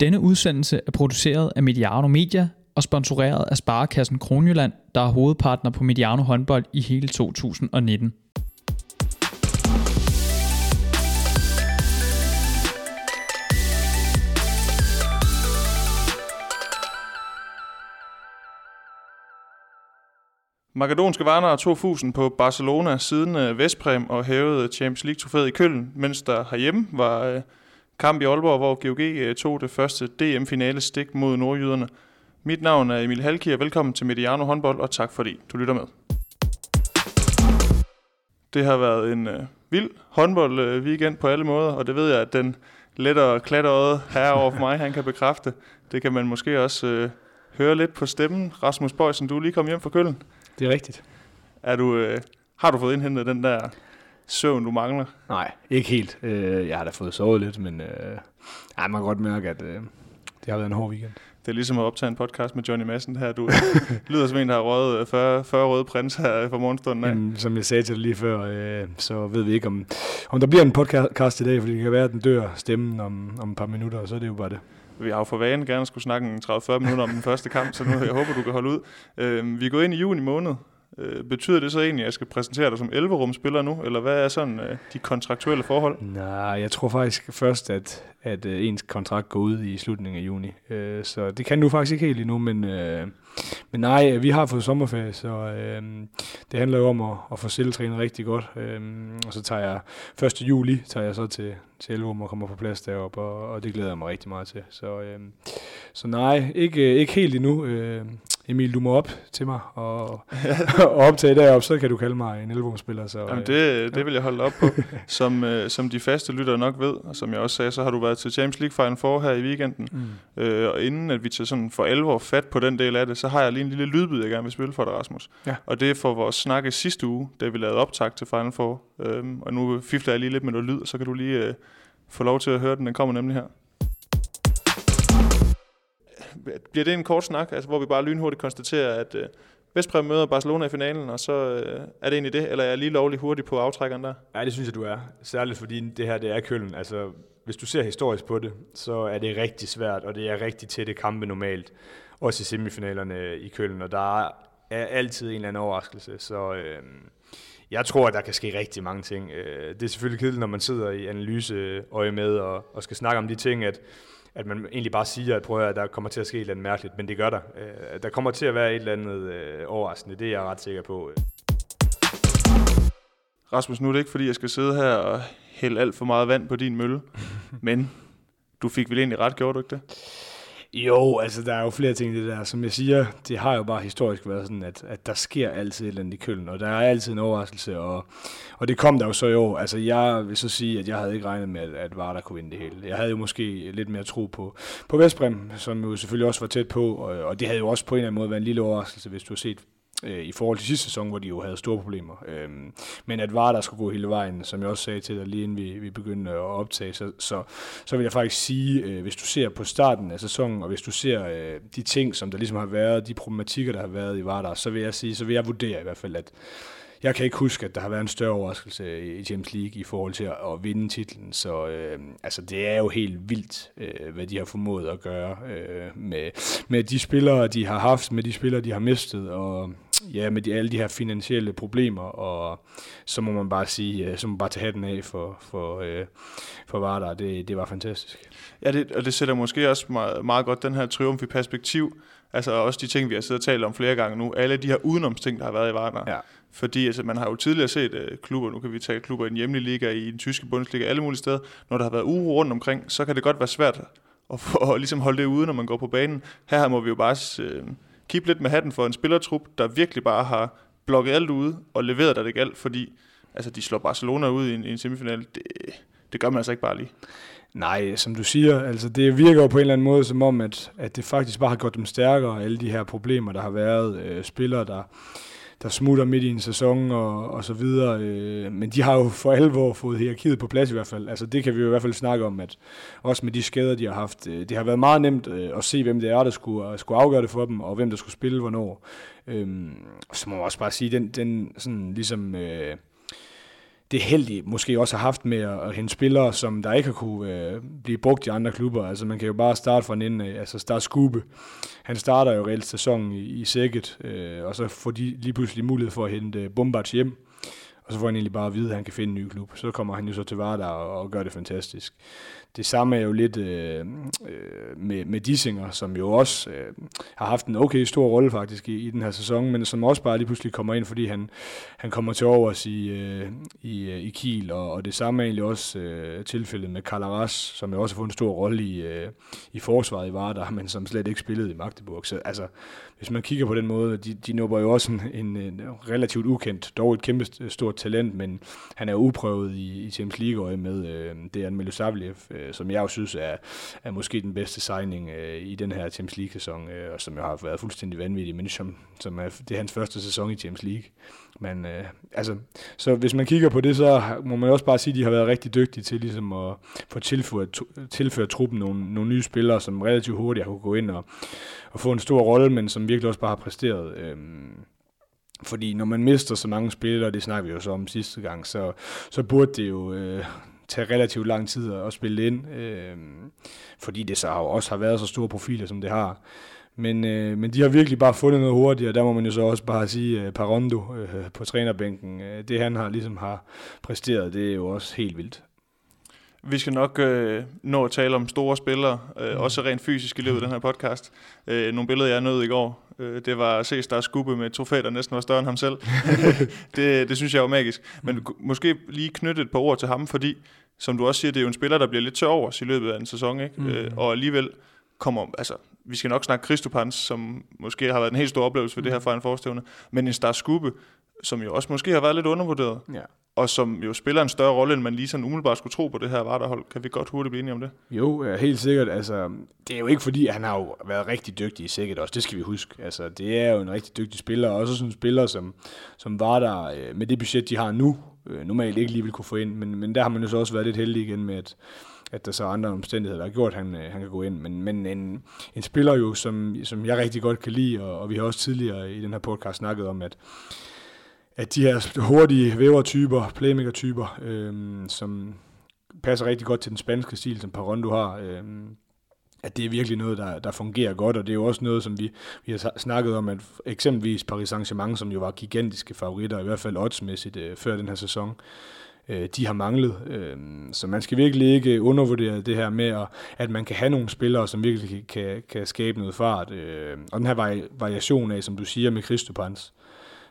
Denne udsendelse er produceret af Mediano Media og sponsoreret af Sparekassen Kronjylland, der er hovedpartner på Mediano håndbold i hele 2019. Makedonske Varner tog fusen på Barcelona siden øh, Vestprem og hævede Champions League-trofæet i Køln, mens der herhjemme var øh, kamp i Aalborg, hvor GOG øh, tog det første DM-finale stik mod nordjyderne. Mit navn er Emil Halkier. Velkommen til Mediano håndbold, og tak fordi du lytter med. Det har været en øh, vild håndbold weekend på alle måder, og det ved jeg, at den lettere klatterede her over for mig, han kan bekræfte. Det kan man måske også øh, høre lidt på stemmen. Rasmus Bøjsen, du er lige kommet hjem fra Køln. Det er rigtigt. Er du, øh, har du fået indhentet den der søvn, du mangler? Nej, ikke helt. Øh, jeg har da fået sovet lidt, men øh, ej, man kan godt mærke, at øh, det har været en hård weekend. Det er ligesom at optage en podcast med Johnny Madsen her. Du lyder som en, der har røget 40, 40 røde prins her for morgenstunden af. Jamen, som jeg sagde til dig lige før, øh, så ved vi ikke, om, om der bliver en podcast i dag, fordi det kan være, at den dør stemmen om, om et par minutter, og så er det jo bare det. Vi har jo for vane gerne skulle snakke 30-40 minutter om den første kamp, så nu jeg håber, du kan holde ud. Øh, vi er gået ind i juni måned. Øh, betyder det så egentlig, at jeg skal præsentere dig som 11-rumspiller nu, eller hvad er sådan øh, de kontraktuelle forhold? Nej, jeg tror faktisk først, at, at øh, ens kontrakt går ud i slutningen af juni. Øh, så det kan du faktisk ikke helt endnu, men, øh, men nej, øh, vi har fået sommerferie, så øh, det handler jo om at, at få selvtrænet rigtig godt. Øh, og så tager jeg 1. juli tager jeg så til, til Elverum og kommer på plads deroppe, og, og det glæder jeg mig rigtig meget til. Så, øh, så nej, ikke, øh, ikke helt endnu. Øh, Emil, du må op til mig og, og optage derop, så kan du kalde mig en elvumspiller. Så, Jamen det, det vil jeg holde op på. Som, øh, som de faste lyttere nok ved, og som jeg også sagde, så har du været til Champions League Final Four her i weekenden. Mm. Øh, og inden at vi tager sådan for alvor fat på den del af det, så har jeg lige en lille lydbid, jeg gerne vil spille for dig, Rasmus. Ja. Og det er for vores snakke sidste uge, da vi lavede optag til Final Four. Øhm, og nu fifler jeg lige lidt med noget lyd, så kan du lige øh, få lov til at høre den. Den kommer nemlig her bliver det en kort snak, altså, hvor vi bare lynhurtigt konstaterer, at øh, Vestprem møder Barcelona i finalen, og så øh, er det egentlig det, eller er jeg lige lovlig hurtigt på aftrækkeren der? Ja, det synes jeg, du er. Særligt fordi det her, det er Køln. Altså, hvis du ser historisk på det, så er det rigtig svært, og det er rigtig tætte kampe normalt. Også i semifinalerne øh, i Køln, og der er altid en eller anden overraskelse. Så øh, jeg tror, at der kan ske rigtig mange ting. Øh, det er selvfølgelig kedeligt, når man sidder i analyseøje med og, og skal snakke om de ting, at at man egentlig bare siger, at, prøv at der kommer til at ske et eller andet mærkeligt, men det gør der. Øh, der kommer til at være et eller andet øh, overraskende, det er jeg ret sikker på. Rasmus, nu er det ikke, fordi jeg skal sidde her og hælde alt for meget vand på din mølle, men du fik vel egentlig ret, gjorde du ikke det? Jo, altså der er jo flere ting i det der. Som jeg siger, det har jo bare historisk været sådan, at, at der sker altid et eller andet i køllen, og der er altid en overraskelse, og, og det kom der jo så i år. Altså jeg vil så sige, at jeg havde ikke regnet med, at, at Varda kunne vinde det hele. Jeg havde jo måske lidt mere tro på, på Vestbrem, som jo selvfølgelig også var tæt på, og, og det havde jo også på en eller anden måde været en lille overraskelse, hvis du har set øh, i forhold til sidste sæson, hvor de jo havde store problemer. Øh, men at var der skulle gå hele vejen, som jeg også sagde til dig lige inden vi, vi begyndte at optage, så, så, så vil jeg faktisk sige, øh, hvis du ser på starten af sæsonen, og hvis du ser øh, de ting, som der ligesom har været, de problematikker, der har været i Vardar, så vil jeg sige, så vil jeg vurdere i hvert fald, at jeg kan ikke huske, at der har været en større overraskelse i Champions League i forhold til at, at vinde titlen. Så øh, altså, det er jo helt vildt, øh, hvad de har formået at gøre øh, med, med de spillere, de har haft, med de spillere, de har mistet, og ja, med de, alle de her finansielle problemer, og så må man bare sige, øh, så må man bare tage hatten af for, for, øh, for Vardar. Det, det var fantastisk. Ja, det, og det sætter måske også meget, meget godt den her triumf i perspektiv. Altså også de ting, vi har siddet og talt om flere gange nu. Alle de her udenomsting, der har været i Vardar. Ja. Fordi altså, man har jo tidligere set uh, klubber, nu kan vi tage klubber i den hjemlige liga, i den tyske Bundesliga, alle mulige steder. Når der har været uro rundt omkring, så kan det godt være svært at, få, at ligesom holde det ude, når man går på banen. Her må vi jo bare uh, kigge lidt med hatten for en spillertrup, der virkelig bare har blokket alt ude og leveret der det galt, fordi altså, de slår Barcelona ud i en, i en semifinal. Det, det gør man altså ikke bare lige. Nej, som du siger, altså det virker jo på en eller anden måde som om, at, at det faktisk bare har gjort dem stærkere, alle de her problemer, der har været. Øh, spillere, der, der smutter midt i en sæson og, og så videre. Øh, men de har jo for alvor fået hierarkiet på plads i hvert fald. Altså det kan vi jo i hvert fald snakke om, at også med de skader, de har haft, øh, det har været meget nemt øh, at se, hvem det er, der skulle, øh, skulle afgøre det for dem, og hvem der skulle spille hvornår. Øh, så må man også bare sige, den, den sådan ligesom... Øh, det heldige måske også har haft med at, at hente spillere, som der ikke har kunne øh, blive brugt i andre klubber. Altså man kan jo bare starte fra en ende øh, altså starte Skube. Han starter jo reelt sæsonen i, i sækket, øh, og så får de lige pludselig mulighed for at hente øh, Bombards hjem. Og så får han egentlig bare at vide, at han kan finde en ny klub. Så kommer han jo så til Vardar og, og gør det fantastisk. Det samme er jo lidt øh, øh, med, med Dissinger, som jo også øh, har haft en okay stor rolle faktisk i, i den her sæson, men som også bare lige pludselig kommer ind, fordi han, han kommer til overs i, øh, i, øh, i Kiel, og, og det samme er egentlig også øh, tilfældet med Kalaras, som jo også har fået en stor rolle i, øh, i forsvaret i Vardar, men som slet ikke spillede i Magdeburg. Så altså, hvis man kigger på den måde, de, de nubber jo også en, en, en relativt ukendt, dog et kæmpe stort talent, men han er uprøvet i, i Champions League med øh, Dejan er Milosavljev, øh, som jeg jo synes er, er måske den bedste signing øh, i den her Champions League-sæson, øh, og som jo har været fuldstændig vanvittig, men som, som er, det er hans første sæson i Champions League. Men øh, altså, så hvis man kigger på det, så må man også bare sige, at de har været rigtig dygtige til ligesom at få tilført, tilført truppen nogle, nogle nye spillere, som relativt hurtigt har kunne gå ind og, og få en stor rolle, men som virkelig også bare har præsteret. Øh, fordi når man mister så mange spillere, det snakker vi jo så om sidste gang, så, så burde det jo øh, tage relativt lang tid at, spille ind, øh, fordi det så også har været så store profiler, som det har. Men, øh, men de har virkelig bare fundet noget hurtigt, og der må man jo så også bare sige, øh, Parondo øh, på trænerbænken, øh, det han har ligesom har præsteret, det er jo også helt vildt. Vi skal nok øh, nå at tale om store spillere, øh, mm. også rent fysisk i løbet af den her podcast. Øh, nogle billeder, jeg nåede i går, det var at se Star Skubbe med trofæ, der næsten var større end ham selv. det, det synes jeg var magisk. Men mm. måske lige knytte et par ord til ham, fordi, som du også siger, det er jo en spiller, der bliver lidt tør over i løbet af en sæson, ikke? Mm. Øh, og alligevel kommer, altså, vi skal nok snakke Christopans, som måske har været en helt stor oplevelse for mm. det her mm. fra en men en Star Skubbe, som jo også måske har været lidt undervurderet. Ja og som jo spiller en større rolle, end man lige sådan umiddelbart skulle tro på det her Varderhold. Kan vi godt hurtigt blive enige om det? Jo, helt sikkert. Altså, det er jo ikke fordi, han har jo været rigtig dygtig i sikkert også. Det skal vi huske. Altså, det er jo en rigtig dygtig spiller. Og også sådan en spiller, som, som var der øh, med det budget, de har nu, øh, normalt ikke lige vil kunne få ind. Men, men der har man jo så også været lidt heldig igen med, at, at der så er andre omstændigheder, der har gjort, at han, øh, han kan gå ind. Men, men en, en spiller jo, som, som jeg rigtig godt kan lide, og, og vi har også tidligere i den her podcast snakket om, at at de her hurtige vævertyper, playmaker-typer, øh, som passer rigtig godt til den spanske stil, som Parondo har, øh, at det er virkelig noget, der, der fungerer godt, og det er jo også noget, som vi, vi har snakket om, at eksempelvis Paris Saint-Germain, som jo var gigantiske favoritter, i hvert fald oddsmæssigt øh, før den her sæson, øh, de har manglet. Øh, så man skal virkelig ikke undervurdere det her med, at, at man kan have nogle spillere, som virkelig kan, kan skabe noget fart. Øh, og den her variation af, som du siger med Christopans,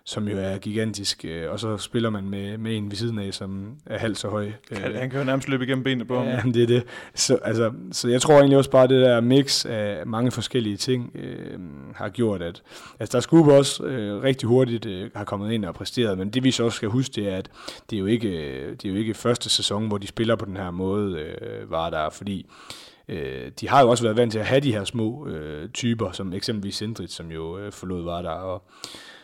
som jo er gigantisk, øh, og så spiller man med, med en ved siden af, som er halvt så høj. Kan, han kan jo nærmest løbe igennem benene på ham. Ja, det er det. Så, altså, så jeg tror egentlig også bare, det der mix af mange forskellige ting øh, har gjort, at altså, der skulle også øh, rigtig hurtigt øh, har kommet ind og præsteret, men det vi så også skal huske, det er, at det er jo ikke, det er jo ikke første sæson, hvor de spiller på den her måde, øh, var der, fordi øh, de har jo også været vant til at have de her små øh, typer, som eksempelvis Sindrit, som jo øh, forlod var der, og Øh,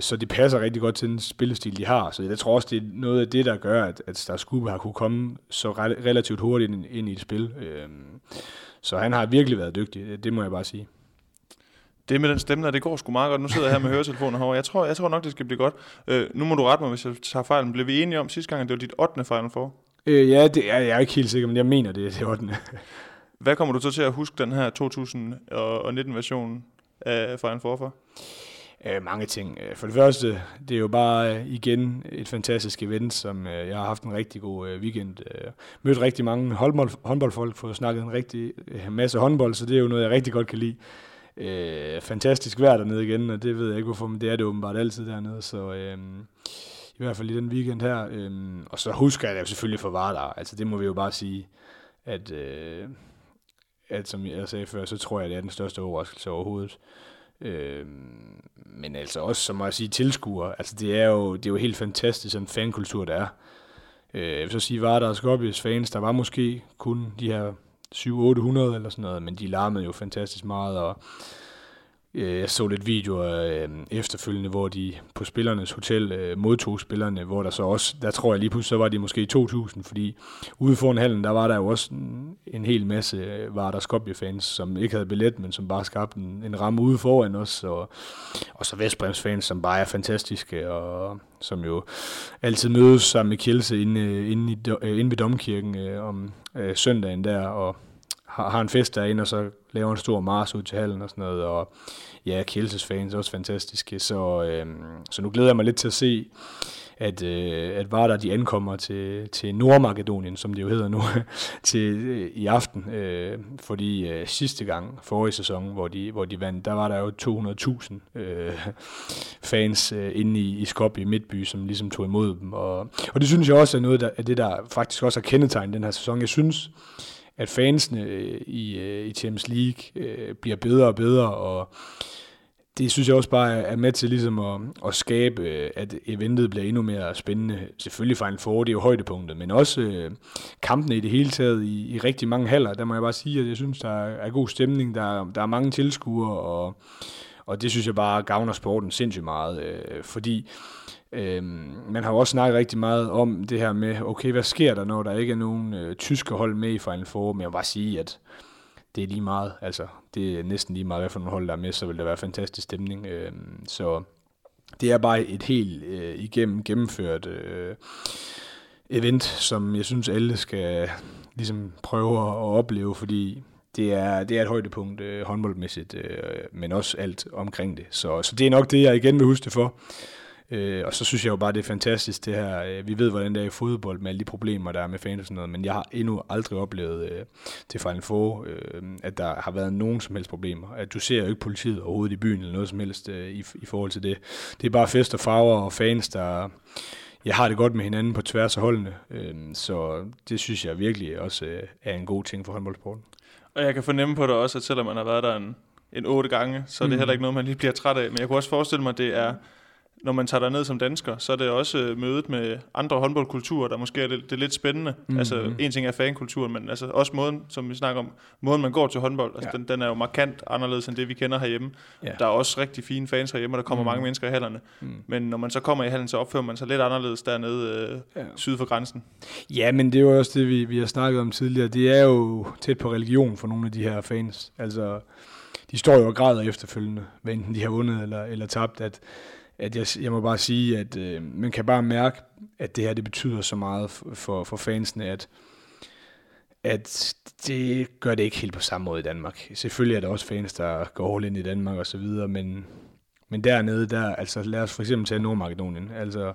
så det passer rigtig godt til den spillestil, de har. Så jeg tror også, det er noget af det, der gør, at, at Star Skubbe har kunne komme så relativt hurtigt ind, ind i et spil. Øh, så han har virkelig været dygtig, det må jeg bare sige. Det med den stemme det går sgu meget godt. Nu sidder jeg her med høretelefoner herovre. Jeg tror, jeg tror nok, det skal blive godt. Øh, nu må du rette mig, hvis jeg tager fejlen. Blev vi enige om sidste gang, at det var dit 8. fejl for? Øh, ja, det er, jeg er ikke helt sikker, men jeg mener, det er det 8. Hvad kommer du så til at huske den her 2019-version af Final Four for? Øh, mange ting. Øh, for det første, det er jo bare øh, igen et fantastisk event, som øh, jeg har haft en rigtig god øh, weekend. Øh, mødt rigtig mange håndbold, håndboldfolk, fået snakket en rigtig øh, masse håndbold, så det er jo noget, jeg rigtig godt kan lide. Øh, fantastisk vejr dernede igen, og det ved jeg ikke hvorfor, men det er det åbenbart altid dernede, så øh, i hvert fald i den weekend her. Øh, og så husker jeg det jo selvfølgelig for Vardar, altså det må vi jo bare sige, at, øh, at som jeg sagde før, så tror jeg, det er den største overraskelse overhovedet. Øhm, men altså også, som jeg sige, tilskuer. Altså det er jo, det er jo helt fantastisk, sådan en fankultur, der er. Øh, jeg vil så sige, var der Skopjes fans, der var måske kun de her 700-800 eller sådan noget, men de larmede jo fantastisk meget, og Øh, jeg så lidt videoer øh, efterfølgende, hvor de på spillernes hotel øh, modtog spillerne, hvor der så også, der tror jeg lige pludselig, så var de måske 2000, fordi ude foran hallen, der var der jo også en, en hel masse øh, var der Skopje-fans, som ikke havde billet, men som bare skabte en, en ramme ude foran os, og, og så Vestbrems fans, som bare er fantastiske, og som jo altid mødes sammen med Kjelse inde, øh, inde, i, inde ved Domkirken øh, om øh, søndagen der, og har, har en fest derinde, og så laver en stor mars ud til hallen og sådan noget, og ja, Kielses fans er også fantastiske, så, øh, så nu glæder jeg mig lidt til at se, at, øh, at Vardar de ankommer til, til Nordmakedonien, som det jo hedder nu, til øh, i aften, øh, fordi øh, sidste gang, forrige sæson, hvor de, hvor de vandt, der var der jo 200.000 øh, fans øh, inde i, i Skopje Midtby, som ligesom tog imod dem, og, og det synes jeg også er noget der, af det, der faktisk også har kendetegnet den her sæson. Jeg synes, at fansene øh, i, øh, i Champions League øh, bliver bedre og bedre, og det synes jeg også bare er med til ligesom at, at skabe, øh, at eventet bliver endnu mere spændende. Selvfølgelig Final Four, det er jo højdepunktet, men også øh, kampene i det hele taget i, i rigtig mange haller. Der må jeg bare sige, at jeg synes, der er god stemning, der, der er mange tilskuere, og, og det synes jeg bare gavner sporten sindssygt meget, øh, fordi Øhm, man har jo også snakket rigtig meget om det her med, okay, hvad sker der, når der ikke er nogen øh, tyske hold med i Final Four, men jeg vil bare sige, at det er lige meget, altså det er næsten lige meget, hvad for nogle hold der er med, så vil der være fantastisk stemning. Øhm, så det er bare et helt øh, igennem gennemført øh, event, som jeg synes alle skal ligesom prøve at opleve, fordi det er, det er et højdepunkt øh, håndboldmæssigt, øh, men også alt omkring det. Så, så det er nok det, jeg igen vil huske det for. Øh, og så synes jeg jo bare, det er fantastisk det her. Øh, vi ved, hvordan det er i fodbold med alle de problemer, der er med fans og sådan noget, men jeg har endnu aldrig oplevet øh, til Final Four, øh, at der har været nogen som helst problemer. At du ser jo ikke politiet overhovedet i byen eller noget som helst øh, i, i forhold til det. Det er bare fest og farver og fans, der jeg har det godt med hinanden på tværs af holdene. Øh, så det synes jeg virkelig også øh, er en god ting for håndboldsporten. Og jeg kan fornemme på det også, at selvom man har været der en, en otte gange, så er det mm. heller ikke noget, man lige bliver træt af. Men jeg kunne også forestille mig, at det er når man tager ned som dansker, så er det også øh, mødet med andre håndboldkulturer, der måske er det, det er lidt spændende. Mm-hmm. Altså, en ting er fankulturen, men altså også måden, som vi snakker om, måden man går til håndbold, altså, ja. den, den er jo markant anderledes end det, vi kender herhjemme. Ja. Der er også rigtig fine fans herhjemme, og der kommer mm. mange mennesker i hallerne. Mm. Men når man så kommer i hallen, så opfører man sig lidt anderledes dernede øh, ja. syd for grænsen. Ja, men det er jo også det, vi, vi har snakket om tidligere. Det er jo tæt på religion for nogle af de her fans. Altså, de står jo og græder efterfølgende, hvad enten de har vundet eller, eller tabt, at at jeg, jeg må bare sige, at øh, man kan bare mærke, at det her det betyder så meget for, for fansene, at, at det gør det ikke helt på samme måde i Danmark. Selvfølgelig er der også fans, der går all in i Danmark og så videre, men, men dernede, der, altså lad os for eksempel tage Nordmakedonien, altså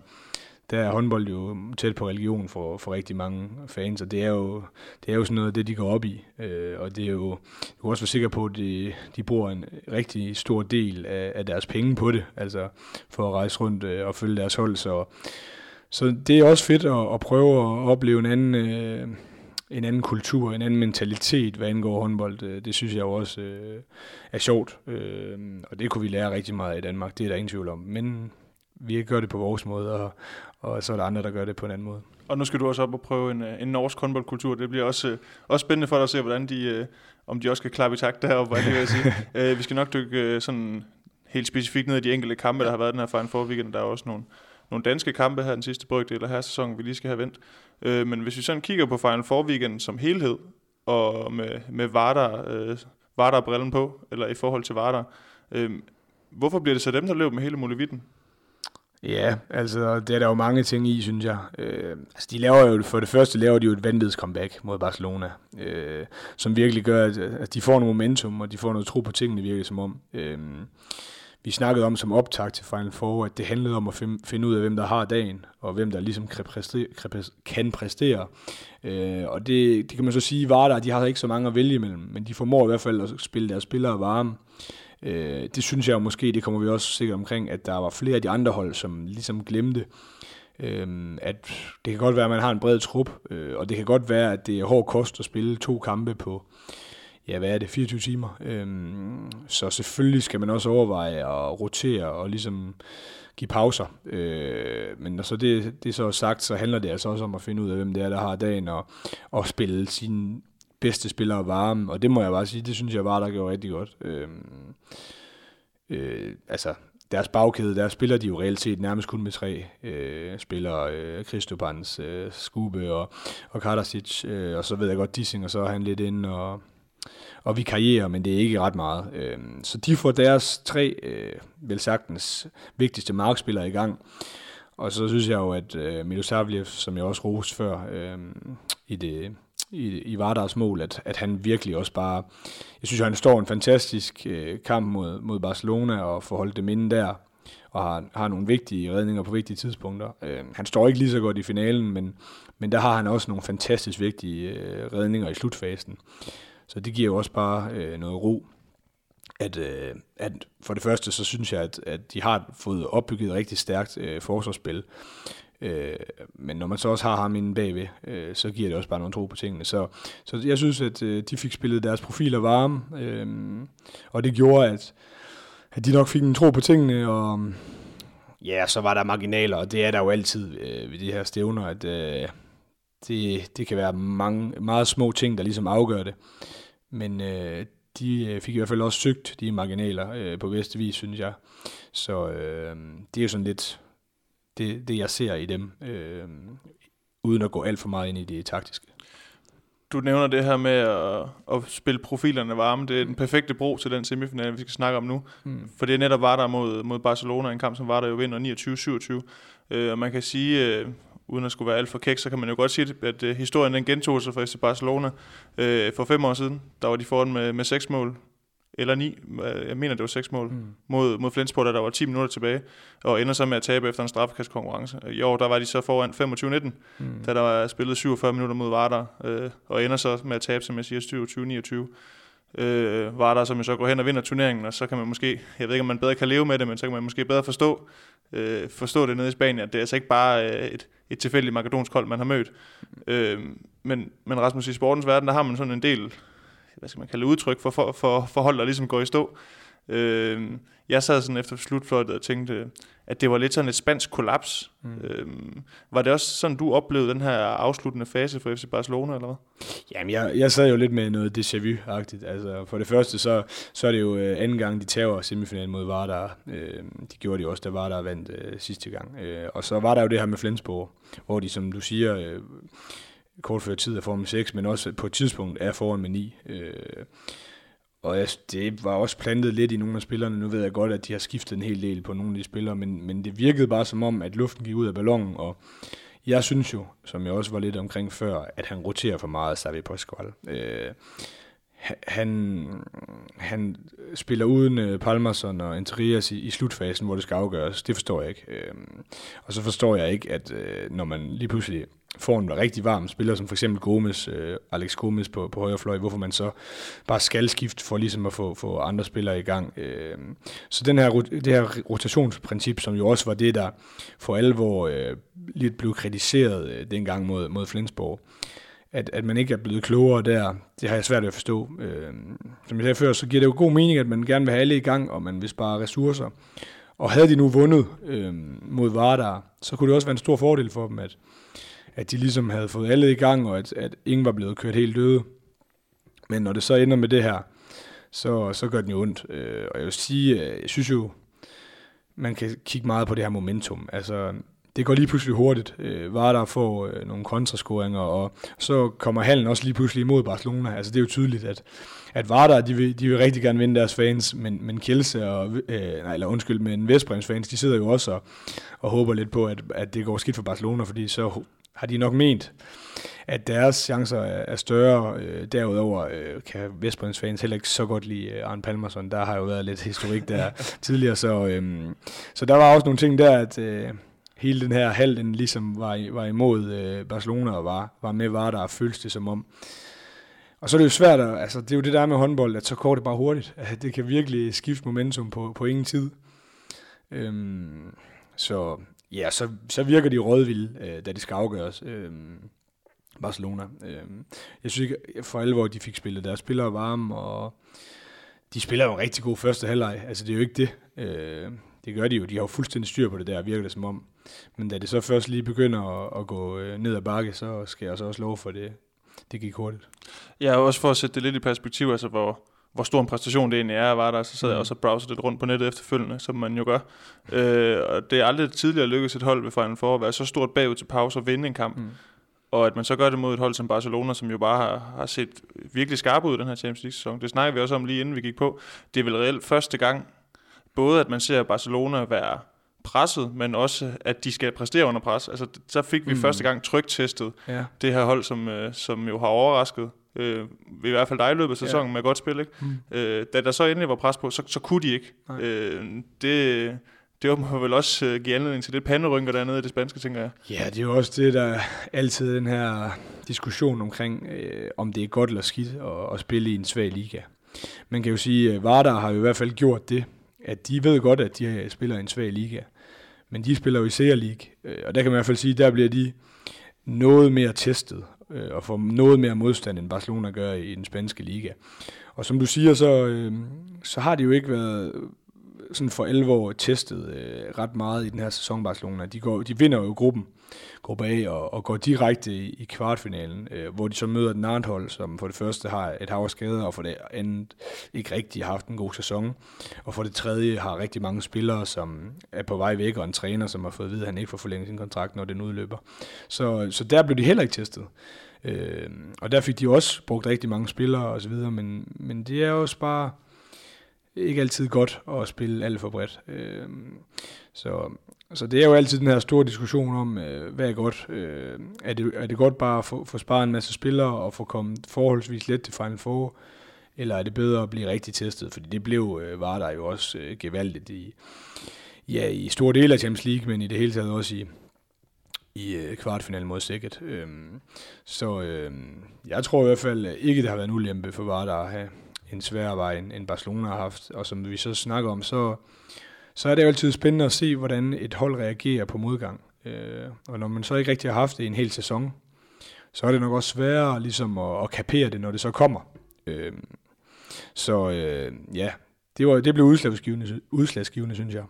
der er håndbold jo tæt på religion for, for rigtig mange fans, og det er jo, det er jo sådan noget af det, de går op i. Øh, og det er jo, du kan også være sikker på, at de, de bruger en rigtig stor del af, af deres penge på det, altså for at rejse rundt øh, og følge deres hold. Så, så det er også fedt at, at prøve at opleve en anden, øh, en anden kultur, en anden mentalitet, hvad angår håndbold. Øh, det synes jeg også øh, er sjovt, øh, og det kunne vi lære rigtig meget i Danmark, det er der ingen tvivl om. Men vi gør det på vores måde, og, og så er der andre, der gør det på en anden måde. Og nu skal du også op og prøve en, øh, en norsk håndboldkultur. Det bliver også, øh, også spændende for dig at se, hvordan de, øh, om de også kan klappe i takt deroppe, hvad vil sige. vi skal nok dykke sådan helt specifikt ned i de enkelte kampe, der har været den her Final Four weekend. Der er også nogle, nogle danske kampe her den sidste brygdel af her sæson, vi lige skal have vendt. men hvis vi sådan kigger på Final Four weekend som helhed, og med, med Vardar, øh, Vardar-brillen på, eller i forhold til Vardar, øh, hvorfor bliver det så dem, der løber med hele muligheden? Ja, altså det er der jo mange ting i, synes jeg. Øh, altså de laver jo, for det første laver de jo et vanvittigt comeback mod Barcelona, øh, som virkelig gør, at, at de får noget momentum, og de får noget tro på tingene, virkelig som om. Øh, vi snakkede om som optag til Final Four, at det handlede om at finde ud af, hvem der har dagen, og hvem der ligesom kan præstere. Kan præstere. Øh, og det, det kan man så sige, var der, de har ikke så mange at vælge imellem, men de formår i hvert fald at spille deres spillere varme. Øh, det synes jeg måske, det kommer vi også sikkert omkring, at der var flere af de andre hold, som ligesom glemte, øh, at det kan godt være, at man har en bred trup, øh, og det kan godt være, at det er hård kost at spille to kampe på, ja, hvad er det, 24 timer. Øh, så selvfølgelig skal man også overveje at rotere og ligesom give pauser. Øh, men når så det, det er så sagt, så handler det altså også om at finde ud af, hvem det er, der har dagen, og, og spille sin bedste spillere varme, og det må jeg bare sige, det synes jeg bare, der gjorde rigtig godt. Øhm, øh, altså deres bagkæde, der spiller de jo reelt set nærmest kun med tre øh, spillere. Øh, Kristopans, øh, Skube og, og Karasic, øh, og så ved jeg godt Dissing, og så er han lidt inde og, og vi karrierer, men det er ikke ret meget. Øh, så de får deres tre, øh, vel sagtens, vigtigste markspillere i gang. Og så synes jeg jo, at øh, Milosavljev, som jeg også roste før øh, i det i, i Vardars mål, at, at han virkelig også bare, jeg synes, han står en fantastisk øh, kamp mod, mod Barcelona og får holdt dem inde der, og har, har nogle vigtige redninger på vigtige tidspunkter. Øh, han står ikke lige så godt i finalen, men, men der har han også nogle fantastisk vigtige øh, redninger i slutfasen. Så det giver jo også bare øh, noget ro. At, øh, at for det første, så synes jeg, at, at de har fået opbygget et rigtig stærkt øh, forsvarsspil. Øh, men når man så også har ham inde bagved, øh, så giver det også bare nogle tro på tingene. Så, så jeg synes, at øh, de fik spillet deres profiler varme, øh, og det gjorde, at, at de nok fik en tro på tingene, og ja, så var der marginaler, og det er der jo altid øh, ved de her stævner, at øh, det, det kan være mange, meget små ting, der ligesom afgør det. Men øh, de øh, fik i hvert fald også søgt de marginaler øh, på bedste vis, synes jeg. Så øh, det er jo sådan lidt det, det jeg ser i dem, øh, uden at gå alt for meget ind i det taktiske. Du nævner det her med at, at spille profilerne varme. Det er den perfekte bro til den semifinale, vi skal snakke om nu. Mm. For det er netop var der mod, mod Barcelona, en kamp, som var der jo vinder 29-27. Øh, og man kan sige, øh, uden at skulle være alt for kæk, så kan man jo godt sige, at øh, historien den gentog sig for FC Barcelona øh, for fem år siden. Der var de foran med, med seks mål eller 9, jeg mener det var 6 mål, mm. mod, mod Flensborg, da der var 10 minutter tilbage, og ender så med at tabe efter en straffekastkonkurrence. I år, der var de så foran 25-19, mm. da der var spillet 47 minutter mod Vardar, øh, og ender så med at tabe, som jeg siger, 27-29. Øh, Vardar, som så går hen og vinder turneringen, og så kan man måske, jeg ved ikke, om man bedre kan leve med det, men så kan man måske bedre forstå, øh, forstå det nede i Spanien, at det er altså ikke bare øh, et, et tilfældigt makedonsk hold, man har mødt. Mm. Øh, men, men Rasmus, i sportens verden, der har man sådan en del hvad skal man kalde udtryk for, for, for forhold, der ligesom går i stå. Øh, jeg sad sådan efter slutfløjtet og tænkte, at det var lidt sådan et spansk kollaps. Mm. Øh, var det også sådan, du oplevede den her afsluttende fase for FC Barcelona, eller hvad? Jamen, jeg, jeg sad jo lidt med noget déjà vu-agtigt. Altså, for det første, så, så er det jo øh, anden gang, de tager semifinalen mod Vardar. Øh, de gjorde de også, da Vardar vandt øh, sidste gang. Øh, og så var der jo det her med Flensborg, hvor de, som du siger... Øh, kort før tid af Formel 6, men også på et tidspunkt er foran med 9. Øh, og det var også plantet lidt i nogle af spillerne. Nu ved jeg godt, at de har skiftet en hel del på nogle af de spillere, men, men det virkede bare som om, at luften gik ud af ballonen, og jeg synes jo, som jeg også var lidt omkring før, at han roterer for meget, Savi Pascual. Øh, han, han spiller uden øh, Palmerson og Interias i, i slutfasen, hvor det skal afgøres. Det forstår jeg ikke. Øh, og så forstår jeg ikke, at øh, når man lige pludselig får en rigtig varm spiller, som for eksempel Gomes, øh, Alex Gomes på, på højre fløj, hvorfor man så bare skal skifte for ligesom at få, få andre spillere i gang. Øh, så den her, det her rotationsprincip, som jo også var det, der for alvor øh, lidt blev kritiseret øh, dengang mod, mod Flensborg, at, at man ikke er blevet klogere der, det har jeg svært ved at forstå. Øh, som jeg sagde før, så giver det jo god mening, at man gerne vil have alle i gang, og man vil spare ressourcer. Og havde de nu vundet øh, mod Vardar, så kunne det også være en stor fordel for dem, at, at de ligesom havde fået alle i gang, og at, at ingen var blevet kørt helt døde. Men når det så ender med det her, så, så gør den jo ondt. Øh, og jeg vil sige, øh, jeg synes jo, man kan kigge meget på det her momentum. Altså, det går lige pludselig hurtigt. Øh, var der får øh, nogle kontrascoringer, og så kommer hallen også lige pludselig imod Barcelona. Altså det er jo tydeligt, at, at Vardar, de vil, de vil rigtig gerne vinde deres fans, men, men Kielse og, øh, nej, eller undskyld, men Vestbrems fans, de sidder jo også og, og håber lidt på, at, at det går skidt for Barcelona, fordi så har de nok ment, at deres chancer er større. Øh, derudover øh, kan Vestbrins fans heller ikke så godt lide øh, Arne Palmerson. Der har jo været lidt historik der tidligere, så, øh, så der var også nogle ting der, at øh, hele den her hal, den ligesom var, var imod øh, Barcelona og var, var med var der og føltes det som om. Og så er det jo svært, at, altså det er jo det der med håndbold, at så går det bare hurtigt. At det kan virkelig skifte momentum på, på ingen tid. Øhm, så Ja, så, så virker de rådvilde, øh, da det skal afgøres. Øh, Barcelona. Øh, jeg synes ikke for alvor, de fik spillet deres spillere varme, og de spiller jo en rigtig god første halvleg. Altså, det er jo ikke det. Øh, det gør de jo. De har jo fuldstændig styr på det der, virker det som om. Men da det så først lige begynder at, at gå øh, ned ad bakke, så skal jeg så også love for det. Det gik hurtigt. Ja, også for at sætte det lidt i perspektiv, altså hvor, hvor stor en præstation det egentlig er, var der, så sad mm. jeg også og browsede lidt rundt på nettet efterfølgende, som man jo gør. Øh, og det er aldrig tidligere lykkedes et hold ved Final Four at være så stort bagud til pause og vinde en kamp. Mm. Og at man så gør det mod et hold som Barcelona, som jo bare har, har set virkelig skarp ud i den her Champions League-sæson. Det snakker vi også om lige inden vi gik på. Det er vel reelt første gang, både at man ser Barcelona være presset, men også at de skal præstere under pres. Altså, så fik vi mm. første gang trygtestet ja. det her hold, som, øh, som jo har overrasket øh, i hvert fald dig i løbet af sæsonen ja. med godt spil. Ikke? Mm. Øh, da der så endelig var pres på, så, så kunne de ikke. Øh, det, det må vel også uh, give anledning til lidt panderynker dernede i det spanske, tænker jeg. Ja, det er jo også det, der altid den her diskussion omkring, øh, om det er godt eller skidt at, at spille i en svag liga. Man kan jo sige, at Vardar har jo i hvert fald gjort det, at de ved godt, at de spiller i en svag liga. Men de spiller jo i Serie League, øh, og der kan man i hvert fald sige, der bliver de noget mere testet øh, og får noget mere modstand, end Barcelona gør i den spanske liga. Og som du siger, så, øh, så har de jo ikke været sådan for 11 år testet øh, ret meget i den her sæson Barcelona. De, går, de vinder jo gruppen, gruppe A, og, og går direkte i, i kvartfinalen, øh, hvor de så møder den andet hold, som for det første har et hav af skader, og for det andet ikke rigtig har haft en god sæson. Og for det tredje har rigtig mange spillere, som er på vej væk, og en træner, som har fået at vide, at han ikke får forlænget sin kontrakt, når den udløber. Så, så der blev de heller ikke testet. Øh, og der fik de også brugt rigtig mange spillere osv., men, men det er også bare ikke altid godt at spille alt for bredt. Øh, så, så det er jo altid den her store diskussion om, øh, hvad er godt. Øh, er, det, er det godt bare at få, få sparet en masse spillere og få kommet forholdsvis let til Final Four, eller er det bedre at blive rigtig testet? Fordi det blev, øh, var der jo også øh, gevaldigt i, ja, i store dele af Champions League, men i det hele taget også i, i øh, kvartfinalen mod Sikkert. Øhm, så øh, jeg tror i hvert fald øh, ikke, det har været en ulempe for Vardar at have, en sværere vej, end Barcelona har haft. Og som vi så snakker om, så, så er det jo altid spændende at se, hvordan et hold reagerer på modgang. Øh, og når man så ikke rigtig har haft det i en hel sæson, så er det nok også sværere ligesom at, at kapere det, når det så kommer. Øh, så øh, ja, det, var, det blev udslagsgivende, udslagsgivende, synes jeg.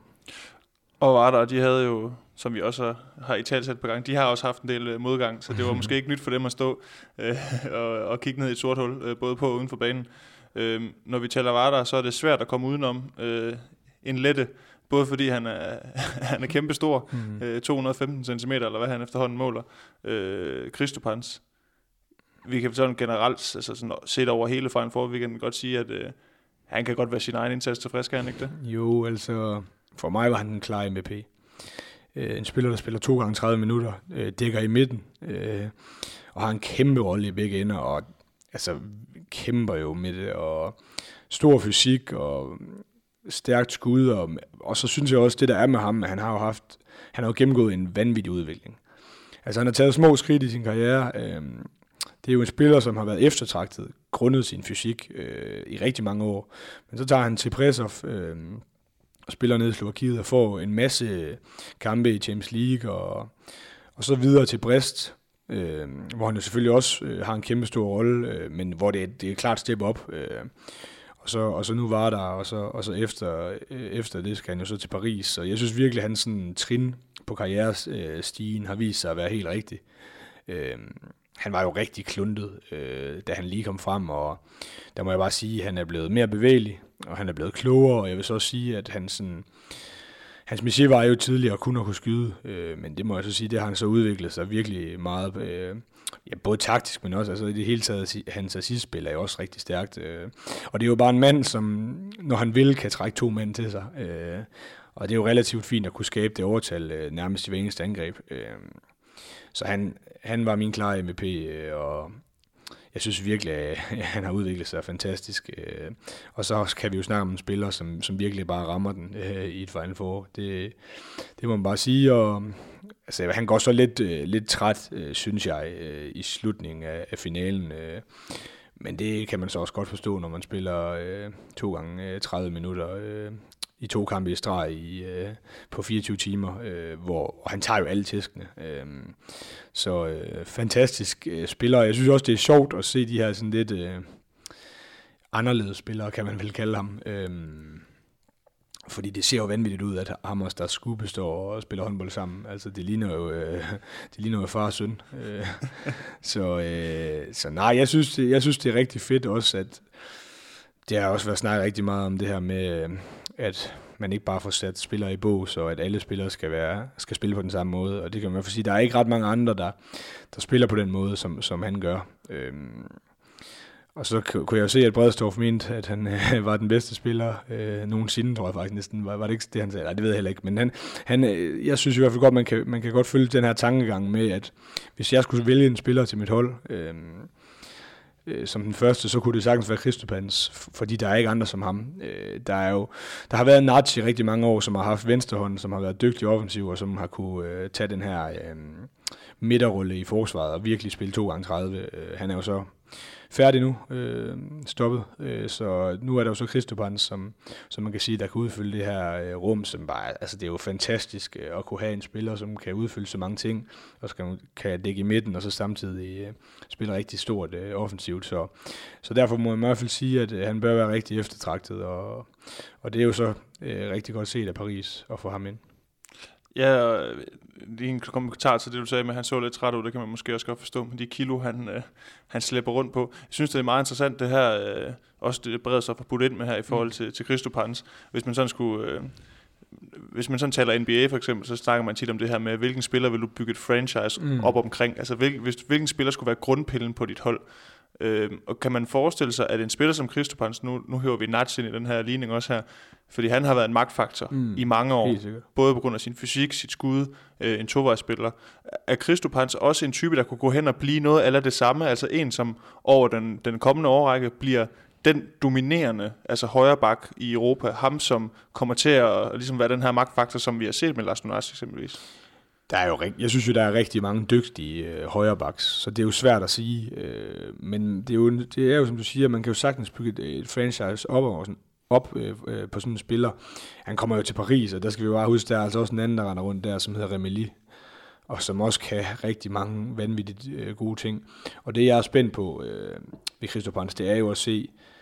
Og var der, de havde jo, som vi også har i talsat på gang, de har også haft en del øh, modgang, så det var måske ikke nyt for dem at stå øh, og, og kigge ned i et sort hul, øh, både på og uden for banen. Øh, når vi taler Vardar, så er det svært at komme udenom øh, en lette, både fordi han er, han er kæmpe stor, mm. øh, 215 cm, eller hvad han efterhånden måler, øh, Kristopans. Vi kan sådan generelt, altså sådan, set over hele Four, vi kan godt sige, at øh, han kan godt være sin egen indsats tilfreds, kan han ikke det? Jo, altså, for mig var han en klar MVP. Øh, en spiller, der spiller to gange 30 minutter, øh, dækker i midten, øh, og har en kæmpe rolle i begge ender, og altså kæmper jo med det, og stor fysik, og stærkt skud, og, og så synes jeg også, det der er med ham, at han har jo haft, han har jo gennemgået en vanvittig udvikling. Altså han har taget små skridt i sin karriere, øh, det er jo en spiller, som har været eftertragtet, grundet sin fysik øh, i rigtig mange år. Men så tager han til Presov, øh, og spiller ned i Slovakiet og får en masse kampe i Champions League, og, og så videre til Brest, øh, hvor han jo selvfølgelig også øh, har en kæmpe stor rolle, øh, men hvor det, er, det er klart step op. Øh, og så, og så nu var der, og så, og så efter, øh, efter det skal han jo så til Paris. Så jeg synes virkelig, at hans sådan, trin på karrierestigen øh, har vist sig at være helt rigtig. Øh, han var jo rigtig kluntet, øh, da han lige kom frem, og der må jeg bare sige, at han er blevet mere bevægelig, og han er blevet klogere, og jeg vil så også sige, at han sådan, Hans Miché var jo tidligere kun at kunne skyde, øh, men det må jeg så sige, det har han så udviklet sig virkelig meget, øh, ja, både taktisk, men også altså i det hele taget, hans assistspil er jo også rigtig stærkt. Øh, og det er jo bare en mand, som når han vil, kan trække to mænd til sig. Øh, og det er jo relativt fint at kunne skabe det overtal øh, nærmest i hver eneste angreb. Øh, så han, han var min klare MVP, øh, og jeg synes virkelig, at han har udviklet sig fantastisk. Øh, og så kan vi jo snakke om en spiller, som, som virkelig bare rammer den øh, i et Final Four. Det, det må man bare sige. Og, altså, han går så lidt, øh, lidt træt, øh, synes jeg, øh, i slutningen af, af finalen. Øh. Men det kan man så også godt forstå, når man spiller to gange 30 minutter i to kampe i streg i, øh, på 24 timer, øh, hvor og han tager jo alle tæskene. Øh, så øh, fantastisk øh, spiller. Jeg synes også, det er sjovt at se de her sådan lidt øh, anderledes spillere, kan man vel kalde ham. Øh, fordi det ser jo vanvittigt ud, at ham og der Skube står og spiller håndbold sammen. Altså, det ligner jo, øh, det ligner jo far og søn. Øh, så, øh, så nej, jeg synes, det, jeg synes, det er rigtig fedt også, at det har også været snakket rigtig meget om det her med, øh, at man ikke bare får sat spillere i bås, og at alle spillere skal, være, skal spille på den samme måde. Og det kan man få sige, der er ikke ret mange andre, der, der spiller på den måde, som, som han gør. Øhm, og så kunne jeg jo se, at Bredstorff mente, at han øh, var den bedste spiller øh, nogensinde, tror jeg faktisk næsten. Var, var det ikke det, han sagde? Nej, det ved jeg heller ikke. Men han, han, øh, jeg synes i hvert fald godt, man kan, man kan godt følge den her tankegang med, at hvis jeg skulle vælge en spiller til mit hold, øh, øh, som den første, så kunne det sagtens være Kristopans, fordi der er ikke andre som ham. Øh, der, er jo, der har været Nazi i rigtig mange år, som har haft venstrehånden, som har været dygtig offensiv, og som har kunne øh, tage den her øh, midterrulle i forsvaret og virkelig spille 2 gange 30. Øh, han er jo så færdig nu, øh, stoppet. Øh, så nu er der jo så Kristopans, som, som man kan sige, der kan udfylde det her øh, rum, som bare, altså det er jo fantastisk øh, at kunne have en spiller, som kan udfylde så mange ting, og skal, kan dække i midten, og så samtidig øh, spille rigtig stort øh, offensivt. Så, så derfor må jeg i hvert fald sige, at øh, han bør være rigtig eftertragtet, og, og det er jo så øh, rigtig godt set af Paris at få ham ind. Ja, lige en kommentar til det, du sagde med, at han så lidt træt ud, det kan man måske også godt forstå, men de kilo, han, øh, han slæber rundt på. Jeg synes, det er meget interessant, det her, øh, også det brede sig for putt ind med her i forhold til, til Christopans. Hvis man sådan skulle... Øh, hvis man sådan taler NBA for eksempel, så snakker man tit om det her med, hvilken spiller vil du bygge et franchise mm. op omkring? Altså, hvil, hvis, hvilken spiller skulle være grundpillen på dit hold? Øh, og kan man forestille sig, at en spiller som Christopans, nu, nu hører vi Nats ind i den her ligning også her, fordi han har været en magtfaktor mm, i mange år, både på grund af sin fysik, sit skud, øh, en tovejsspiller. Er Christopans også en type, der kunne gå hen og blive noget af det samme, altså en, som over den, den kommende årrække bliver den dominerende, altså højre bak i Europa, ham som kommer til at ligesom være den her magtfaktor, som vi har set med Lars Nunas eksempelvis? Der er jo, jeg synes jo, der er rigtig mange dygtige øh, højrebacks, så det er jo svært at sige. Øh, men det er, jo, det er jo, som du siger, man kan jo sagtens bygge et, et franchise op, og sådan, op øh, øh, på sådan en spiller. Han kommer jo til Paris, og der skal vi jo bare huske, der er altså også en anden, der render rundt der, som hedder Remeli, og som også kan rigtig mange vanvittigt øh, gode ting. Og det, jeg er spændt på øh, ved Christoph det er jo at se, Øh,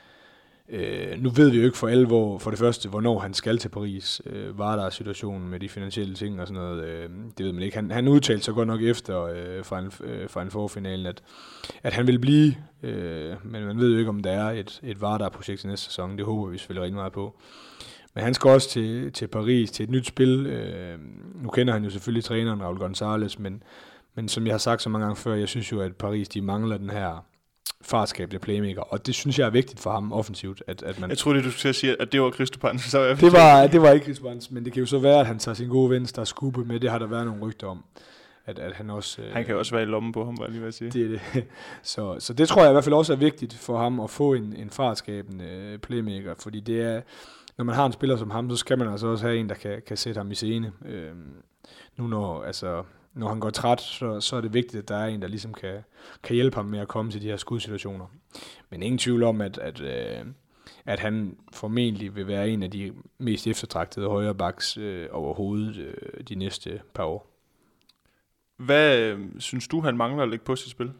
Øh, nu ved vi jo ikke for alvor, for det første, hvornår han skal til Paris. Øh, var der situationen med de finansielle ting og sådan noget, øh, det ved man ikke. Han, han udtalte sig godt nok efter øh, fra, en, øh, fra en forfinalen, at, at han vil blive, øh, men man ved jo ikke, om der er et, et Vardar-projekt til næste sæson. Det håber vi selvfølgelig rigtig meget på. Men han skal også til, til Paris, til et nyt spil. Øh, nu kender han jo selvfølgelig træneren Raul Gonzalez, men, men som jeg har sagt så mange gange før, jeg synes jo, at Paris de mangler den her fartskabende playmaker, og det synes jeg er vigtigt for ham offensivt. At, at man jeg troede, du skulle sige, at det var Christopans. Så det, var, det var ikke Christopans, men det kan jo så være, at han tager sin gode venstre skubbe med. Det har der været nogle rygter om. At, at han også... Han kan øh, også være i lommen på ham, var lige vil sige. Det er det. Så, så det tror jeg i hvert fald også er vigtigt for ham at få en, en fartskabende øh, playmaker, fordi det er, når man har en spiller som ham, så skal man altså også have en, der kan, kan sætte ham i scene. Øh, nu når, altså, når han går træt, så, så er det vigtigt, at der er en, der ligesom kan, kan hjælpe ham med at komme til de her skudsituationer. Men ingen tvivl om, at, at, øh, at han formentlig vil være en af de mest eftertragtede højre backs øh, overhovedet øh, de næste par år. Hvad øh, synes du, han mangler at lægge på sit spil?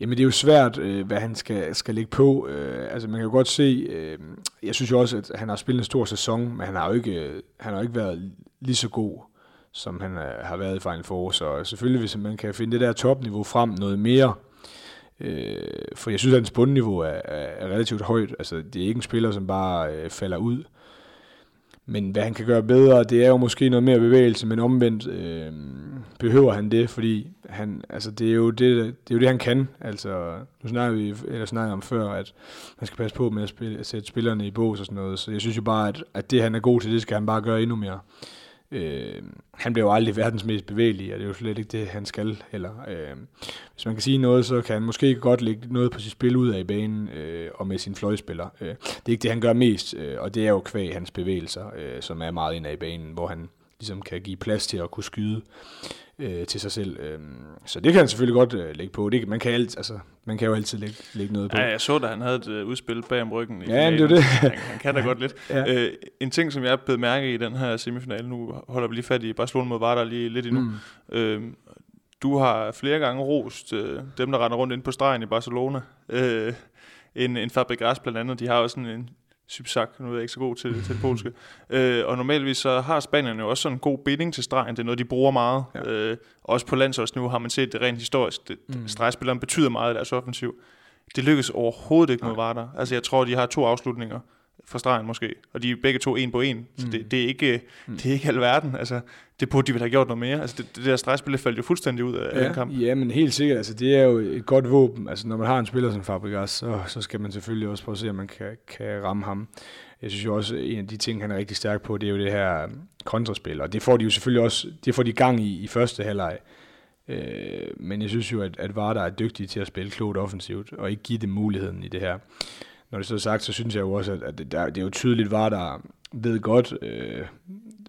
Jamen det er jo svært, øh, hvad han skal, skal lægge på. Øh, altså man kan jo godt se, øh, jeg synes jo også, at han har spillet en stor sæson, men han har jo ikke, øh, han har jo ikke været lige så god som han øh, har været i Final Four. Så selvfølgelig, hvis man kan finde det der topniveau frem noget mere, øh, for jeg synes, at hans bundniveau er, er, er relativt højt. Altså, det er ikke en spiller, som bare øh, falder ud. Men hvad han kan gøre bedre, det er jo måske noget mere bevægelse, men omvendt øh, behøver han det, fordi han, altså det, er jo det, det er jo det, han kan. Altså, nu snakker vi eller snakker om før, at man skal passe på med at, spille, at sætte spillerne i bås og sådan noget. Så jeg synes jo bare, at, at det, han er god til, det skal han bare gøre endnu mere. Øh, Øh, han bliver jo aldrig verdens mest bevægelige, og det er jo slet ikke det, han skal heller. Øh, hvis man kan sige noget, så kan han måske godt lægge noget på sit spil ud af i banen, øh, og med sin fløjspiller. Øh, det er ikke det, han gør mest, øh, og det er jo kvæg hans bevægelser, øh, som er meget ind i banen, hvor han ligesom kan give plads til at kunne skyde øh, til sig selv. Øh, så det kan han selvfølgelig godt øh, lægge på. Det, man, kan alt, altså, man kan jo altid lægge, lægge noget på. Ja, jeg så da, han havde et uh, udspil bag om ryggen. I ja, det er det. Han, han kan da godt lidt. ja. øh, en ting, som jeg er mærke i den her semifinale, nu holder vi lige fat i Barcelona mod Vardar lige lidt endnu. Mm. Øh, du har flere gange rost øh, dem, der render rundt ind på stregen i Barcelona. Øh, en, en Fabregas blandt andet, de har også sådan en, Sypsak, nu er jeg ikke så god til, til det polske. Øh, og normalvis så har Spanierne jo også sådan en god binding til stregen, det er noget, de bruger meget. Ja. Øh, også på landsholdsniveau har man set det rent historisk. Det, mm. Stregspilleren betyder meget i deres offensiv. det lykkes overhovedet ikke med Vardar. Altså jeg tror, de har to afslutninger fra stregen måske, og de er begge to en på en, så det, mm. det, er ikke, mm. det er ikke alverden. Altså, det burde de vel have gjort noget mere. Altså, det, det der stregspil faldt jo fuldstændig ud af ja, den kamp. Ja, men helt sikkert. Altså, det er jo et godt våben. Altså, når man har en spiller som Fabregas, så, så skal man selvfølgelig også prøve at se, om man kan, kan ramme ham. Jeg synes jo også, en af de ting, han er rigtig stærk på, det er jo det her kontraspil, og det får de jo selvfølgelig også, det får de gang i i første halvleg. Øh, men jeg synes jo, at, at Varda er dygtig til at spille klogt offensivt, og ikke give dem muligheden i det her. Når det så er sagt, så synes jeg jo også, at, at det, der, det er jo tydeligt, var, der ved godt, øh,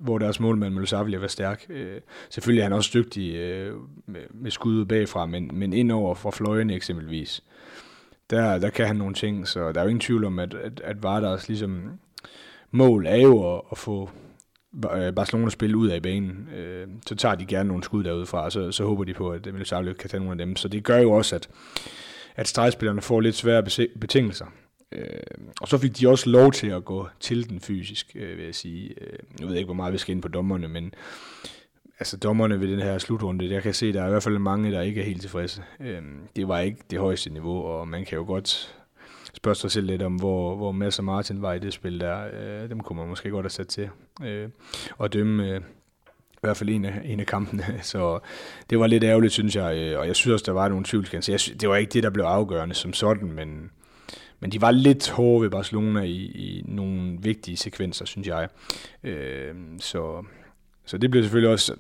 hvor deres målmand Mølsavli var stærk. Øh, selvfølgelig er han også dygtig øh, med, med skuddet bagfra, men, men indover fra fløjen eksempelvis, der, der kan han nogle ting, så der er jo ingen tvivl om, at, at, at Vardars ligesom mål er jo at, at få øh, Barcelona spille ud af banen, øh, så tager de gerne nogle skud derudefra, og så, så håber de på, at Milosavljev kan tage nogle af dem. Så det gør jo også, at, at stregspillerne får lidt svære betingelser. Øh, og så fik de også lov til at gå til den fysisk, øh, vil jeg sige. Øh, jeg ved ikke, hvor meget vi skal ind på dommerne, men altså dommerne ved den her slutrunde, jeg kan se, der er i hvert fald mange, der ikke er helt tilfredse. Øh, det var ikke det højeste niveau, og man kan jo godt spørge sig selv lidt om, hvor, hvor Mads og Martin var i det spil der. Øh, dem kunne man måske godt have sat til. Øh, og dømme øh, i hvert fald en af, en af kampene. Så det var lidt ærgerligt, synes jeg. Øh, og jeg synes også, der var nogle tvivlsgrænser. Jeg det var ikke det, der blev afgørende som sådan, men, men de var lidt hårde ved Barcelona i, i nogle vigtige sekvenser, synes jeg. Øh, så så det bliver selvfølgelig også,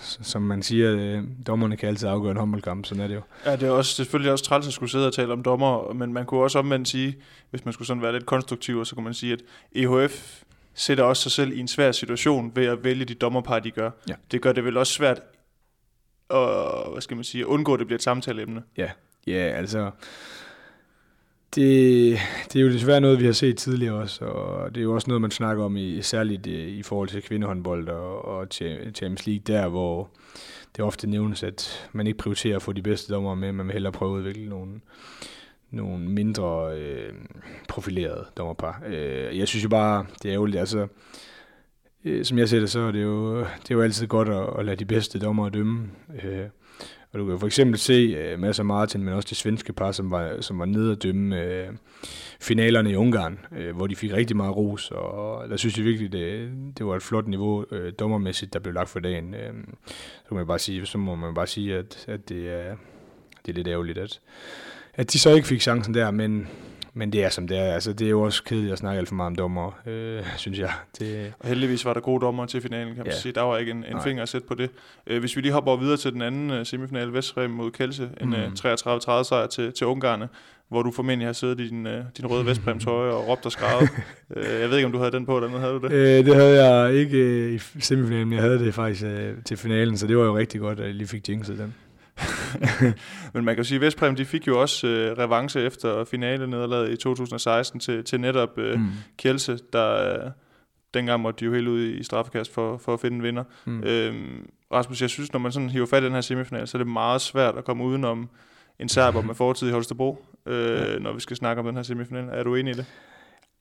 som man siger, øh, dommerne kan altid afgøre en håndboldkamp, sådan er det jo. Ja, det er også, selvfølgelig også træls at skulle sidde og tale om dommer, men man kunne også omvendt sige, hvis man skulle sådan være lidt konstruktiv, så kunne man sige, at EHF sætter også sig selv i en svær situation ved at vælge de dommerpar, de gør. Ja. Det gør det vel også svært at, hvad skal man sige, at undgå, at det bliver et samtaleemne. Ja, ja altså det, det er jo desværre noget, vi har set tidligere også, og det er jo også noget, man snakker om, i, særligt i, i forhold til kvindehåndbold og, og Champions League, der hvor det ofte nævnes, at man ikke prioriterer at få de bedste dommer med, man vil hellere prøve at udvikle nogle, nogle mindre øh, profilerede dommerpar. Øh, jeg synes jo bare, det er ærgerligt, altså, øh, som jeg ser det, så er det jo, det er jo altid godt at, at lade de bedste dommer dømme. Øh, og du kan for eksempel se uh, Mads og Martin, men også det svenske par, som var, som var nede og dømme uh, finalerne i Ungarn, uh, hvor de fik rigtig meget ros, og der synes jeg virkelig, det, det var et flot niveau uh, dommermæssigt, der blev lagt for dagen. Uh, så, kan man bare sige, så må man bare sige, at, at det, er, det er lidt ærgerligt, at, at de så ikke fik chancen der, men men det er som det er. Altså, det er jo også kedeligt at snakke alt for meget om dommer, øh, synes jeg. Det... Og heldigvis var der gode dommer til finalen, kan man ja. sige. Der var ikke en, en finger at sætte på det. Øh, hvis vi lige hopper videre til den anden uh, semifinal, Vestrem mod Kelse, en mm. uh, 33-30 sejr til, til Ungarne, hvor du formentlig har siddet i din, uh, din røde Vestbrem tøj og råbt og skrevet. uh, jeg ved ikke, om du havde den på, eller havde du det? Øh, det havde jeg ikke uh, i semifinalen, men jeg havde det faktisk uh, til finalen, så det var jo rigtig godt, at jeg lige fik jinxet den. Men man kan jo sige, at Vestprem de fik jo også øh, revanche efter finale nederlaget i 2016 til, til netop øh, mm. Kjelse, der øh, dengang måtte de jo helt ud i straffekast for, for at finde en vinder. Mm. Øhm, Rasmus, jeg synes, når man sådan hiver fat i den her semifinal, så er det meget svært at komme udenom en serber med fortid i Holstebro, øh, ja. når vi skal snakke om den her semifinal. Er du enig i det?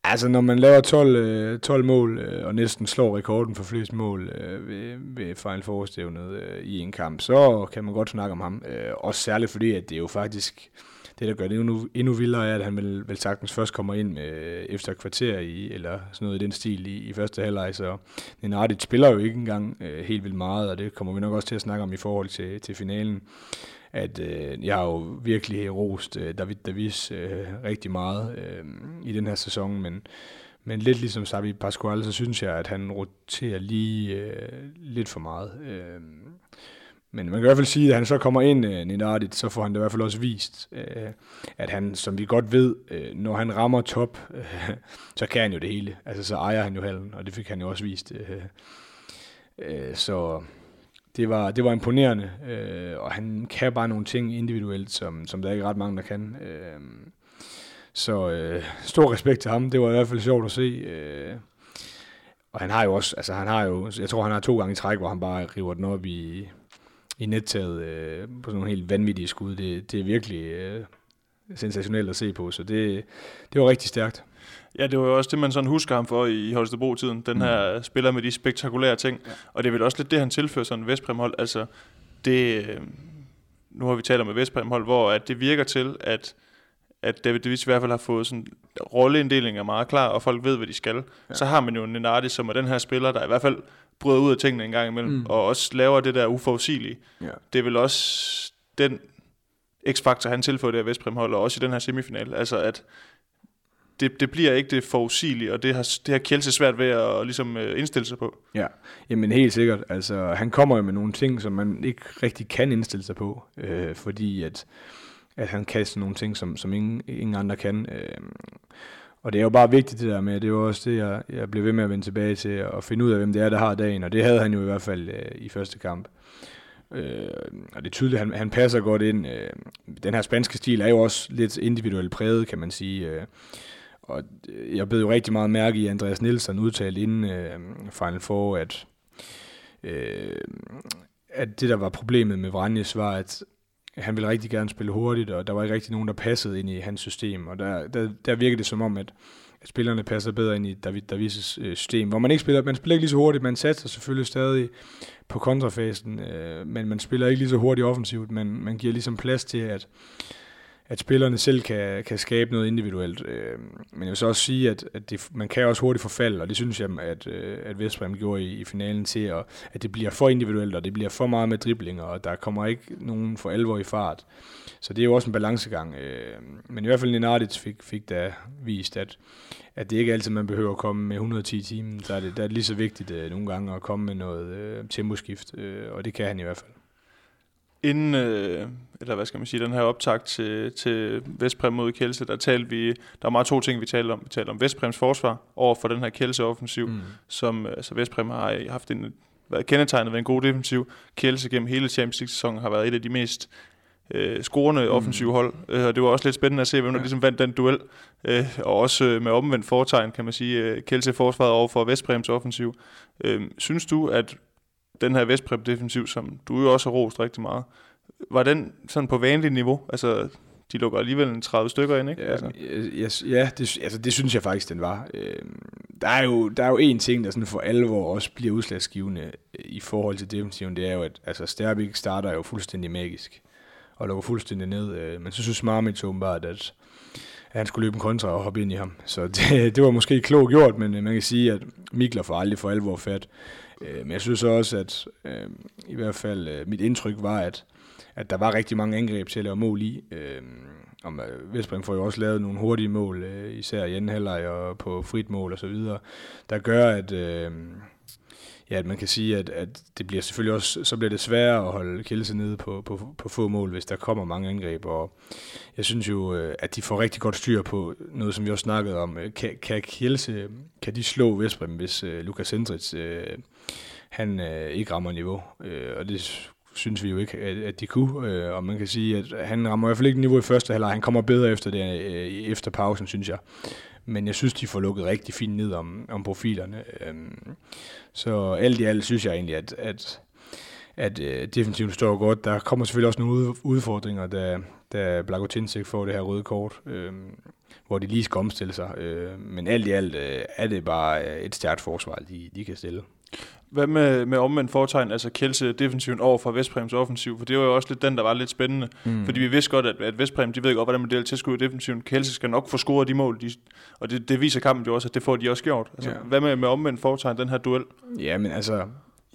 Altså, når man laver 12, 12 øh, mål øh, og næsten slår rekorden for flest mål øh, ved, ved Final Four-stævnet øh, i en kamp, så kan man godt snakke om ham. Øh, også særligt fordi, at det er jo faktisk det, der gør det endnu, endnu vildere, er, at han vel, vel sagtens først kommer ind med, efter et kvarter i, eller sådan noget i den stil i, i første halvleg, så Nenadic spiller jo ikke engang øh, helt vildt meget, og det kommer vi nok også til at snakke om i forhold til, til finalen at øh, jeg har jo virkelig rost øh, David Davis øh, rigtig meget øh, i den her sæson, men, men lidt ligesom Savi Pasquale, så synes jeg, at han roterer lige øh, lidt for meget. Øh, men man kan i hvert fald sige, at han så kommer ind, øh, Ninardit, så får han det i hvert fald også vist, øh, at han, som vi godt ved, øh, når han rammer top, øh, så kan han jo det hele. Altså så ejer han jo hallen, og det fik han jo også vist. Øh, øh, så det var, det var imponerende, øh, og han kan bare nogle ting individuelt, som, som der ikke er ret mange, der kan. Øh, så øh, stor respekt til ham. Det var i hvert fald sjovt at se. Øh, og han har jo også, altså han har jo, jeg tror han har to gange i træk, hvor han bare river den op i, i nettaget øh, på sådan nogle helt vanvittige skud. Det, det er virkelig øh, sensationelt at se på, så det, det var rigtig stærkt. Ja, det var jo også det, man sådan husker ham for i Holstebro-tiden. Den mm. her spiller med de spektakulære ting. Ja. Og det er vel også lidt det, han tilfører sådan en Vestprem-hold. Altså, det, nu har vi talt om et Vestprem-hold, hvor at det virker til, at at David Davis i hvert fald har fået sådan rolleinddelingen meget klar, og folk ved, hvad de skal. Ja. Så har man jo Nenardi, som er den her spiller, der i hvert fald bryder ud af tingene en gang imellem, mm. og også laver det der uforudsigelige. Ja. Det er vel også den x-faktor, han tilføjer det her Vestprem hold, og også i den her semifinal. Altså at det, det bliver ikke det forudsigelige, og det har, det har Kjelse svært ved at, at ligesom, øh, indstille sig på. Ja, jamen helt sikkert. Altså, han kommer jo med nogle ting, som man ikke rigtig kan indstille sig på, øh, fordi at, at han kan sådan nogle ting, som, som ingen, ingen andre kan. Øh, og det er jo bare vigtigt det der med, det er jo også det, jeg, jeg blev ved med at vende tilbage til, og finde ud af, hvem det er, der har dagen, og det havde han jo i hvert fald øh, i første kamp. Øh, og det er tydeligt, at han, han passer godt ind. Øh, den her spanske stil er jo også lidt individuelt præget, kan man sige. Øh, og øh, jeg blev jo rigtig meget mærke i, Andreas Nielsen udtalte inden øh, Final Four, at, øh, at det, der var problemet med Vranjes, var, at han ville rigtig gerne spille hurtigt, og der var ikke rigtig nogen, der passede ind i hans system. Og der, der, der virkede det som om, at, at spillerne passer bedre ind i David Davises øh, system, hvor man ikke spiller, man spiller ikke lige så hurtigt, man satser selvfølgelig stadig på kontrafasen, øh, men man spiller ikke lige så hurtigt offensivt, men man giver ligesom plads til, at, at spillerne selv kan, kan skabe noget individuelt. Øh, men jeg vil så også sige, at, at det, man kan også hurtigt forfalde, og det synes jeg, at, øh, at Vestbrem gjorde i, i finalen til, at, at det bliver for individuelt, og det bliver for meget med driblinger, og der kommer ikke nogen for alvor i fart. Så det er jo også en balancegang. Øh, men i hvert fald Nenadic fik, fik da vist, at, at det ikke altid, man behøver at komme med 110 timer. Der er det, der er det lige så vigtigt øh, nogle gange at komme med noget øh, temposkift, og det kan han i hvert fald inden, øh, eller hvad skal man sige, den her optakt til, til Vestprem mod Kjelse, der talte vi, der var meget to ting, vi talte om. Vi talte om Vestprems forsvar over for den her Kjelse-offensiv, mm. som altså Vestprem har haft en, været kendetegnet ved en god defensiv. Kjelse gennem hele Champions League-sæsonen har været et af de mest øh, scorende mm. offensive hold. Øh, og det var også lidt spændende at se, hvem der ja. ligesom vandt den duel. Øh, og også øh, med omvendt fortegn, kan man sige, øh, Kjelse forsvaret over for Vestbrems offensiv. Øh, synes du, at den her Vestprep defensiv, som du jo også har rost rigtig meget, var den sådan på vanligt niveau? Altså, de lukker alligevel en 30 stykker ind, ikke? Ja, altså. yes, ja det, altså, det synes jeg faktisk, den var. Øh, der, er jo, der er jo en ting, der sådan for alvor også bliver udslagsgivende øh, i forhold til defensiven, det er jo, at altså, Sterbik starter jo fuldstændig magisk og lukker fuldstændig ned. Øh, men så synes Marmit åbenbart, at, at han skulle løbe en kontra og hoppe ind i ham. Så det, det var måske klogt gjort, men man kan sige, at Mikler får aldrig for alvor fat Øh, men jeg synes også, at øh, i hvert fald øh, mit indtryk var, at, at der var rigtig mange angreb til at lave mål i. Øh, og øh, Vestbrem får jo også lavet nogle hurtige mål, øh, især i anden halvleg og på frit mål og så videre, der gør, at, øh, ja, at man kan sige, at, at det bliver selvfølgelig også, så bliver det sværere at holde Kielse nede på, på, på få mål, hvis der kommer mange angreb. Og jeg synes jo, øh, at de får rigtig godt styr på noget, som vi også snakkede om. Kan, kan Kielse, kan de slå Vestbrem, hvis øh, uh, Lukas Sendrits, uh, øh, han uh, ikke rammer niveau. Uh, og det synes vi jo ikke, at, at de kunne. Øh, og man kan sige, at han rammer i hvert fald ikke niveau i første halvleg. Han kommer bedre efter det øh, efter pausen, synes jeg. Men jeg synes, de får lukket rigtig fint ned om, om profilerne. Øhm, så alt i alt synes jeg egentlig, at, at at øh, defensiven står godt. Der kommer selvfølgelig også nogle udfordringer, da, da Blagotinsek får det her røde kort, øh, hvor de lige skal omstille sig. Øh, men alt i alt øh, er det bare øh, et stærkt forsvar, de, de kan stille. Hvad med, med omvendt fortegn, altså Kjelse defensiven over for Vestpræms offensiv? For det var jo også lidt den, der var lidt spændende. Mm. Fordi vi vidste godt, at, at Vestprem, de ved godt, hvordan man deler tilskud i defensiven. Kjelse skal nok få scoret de mål, de, og det, det viser kampen jo også, at det får de også gjort. Altså, ja. Hvad med, med omvendt fortegn, den her duel? Ja, men altså,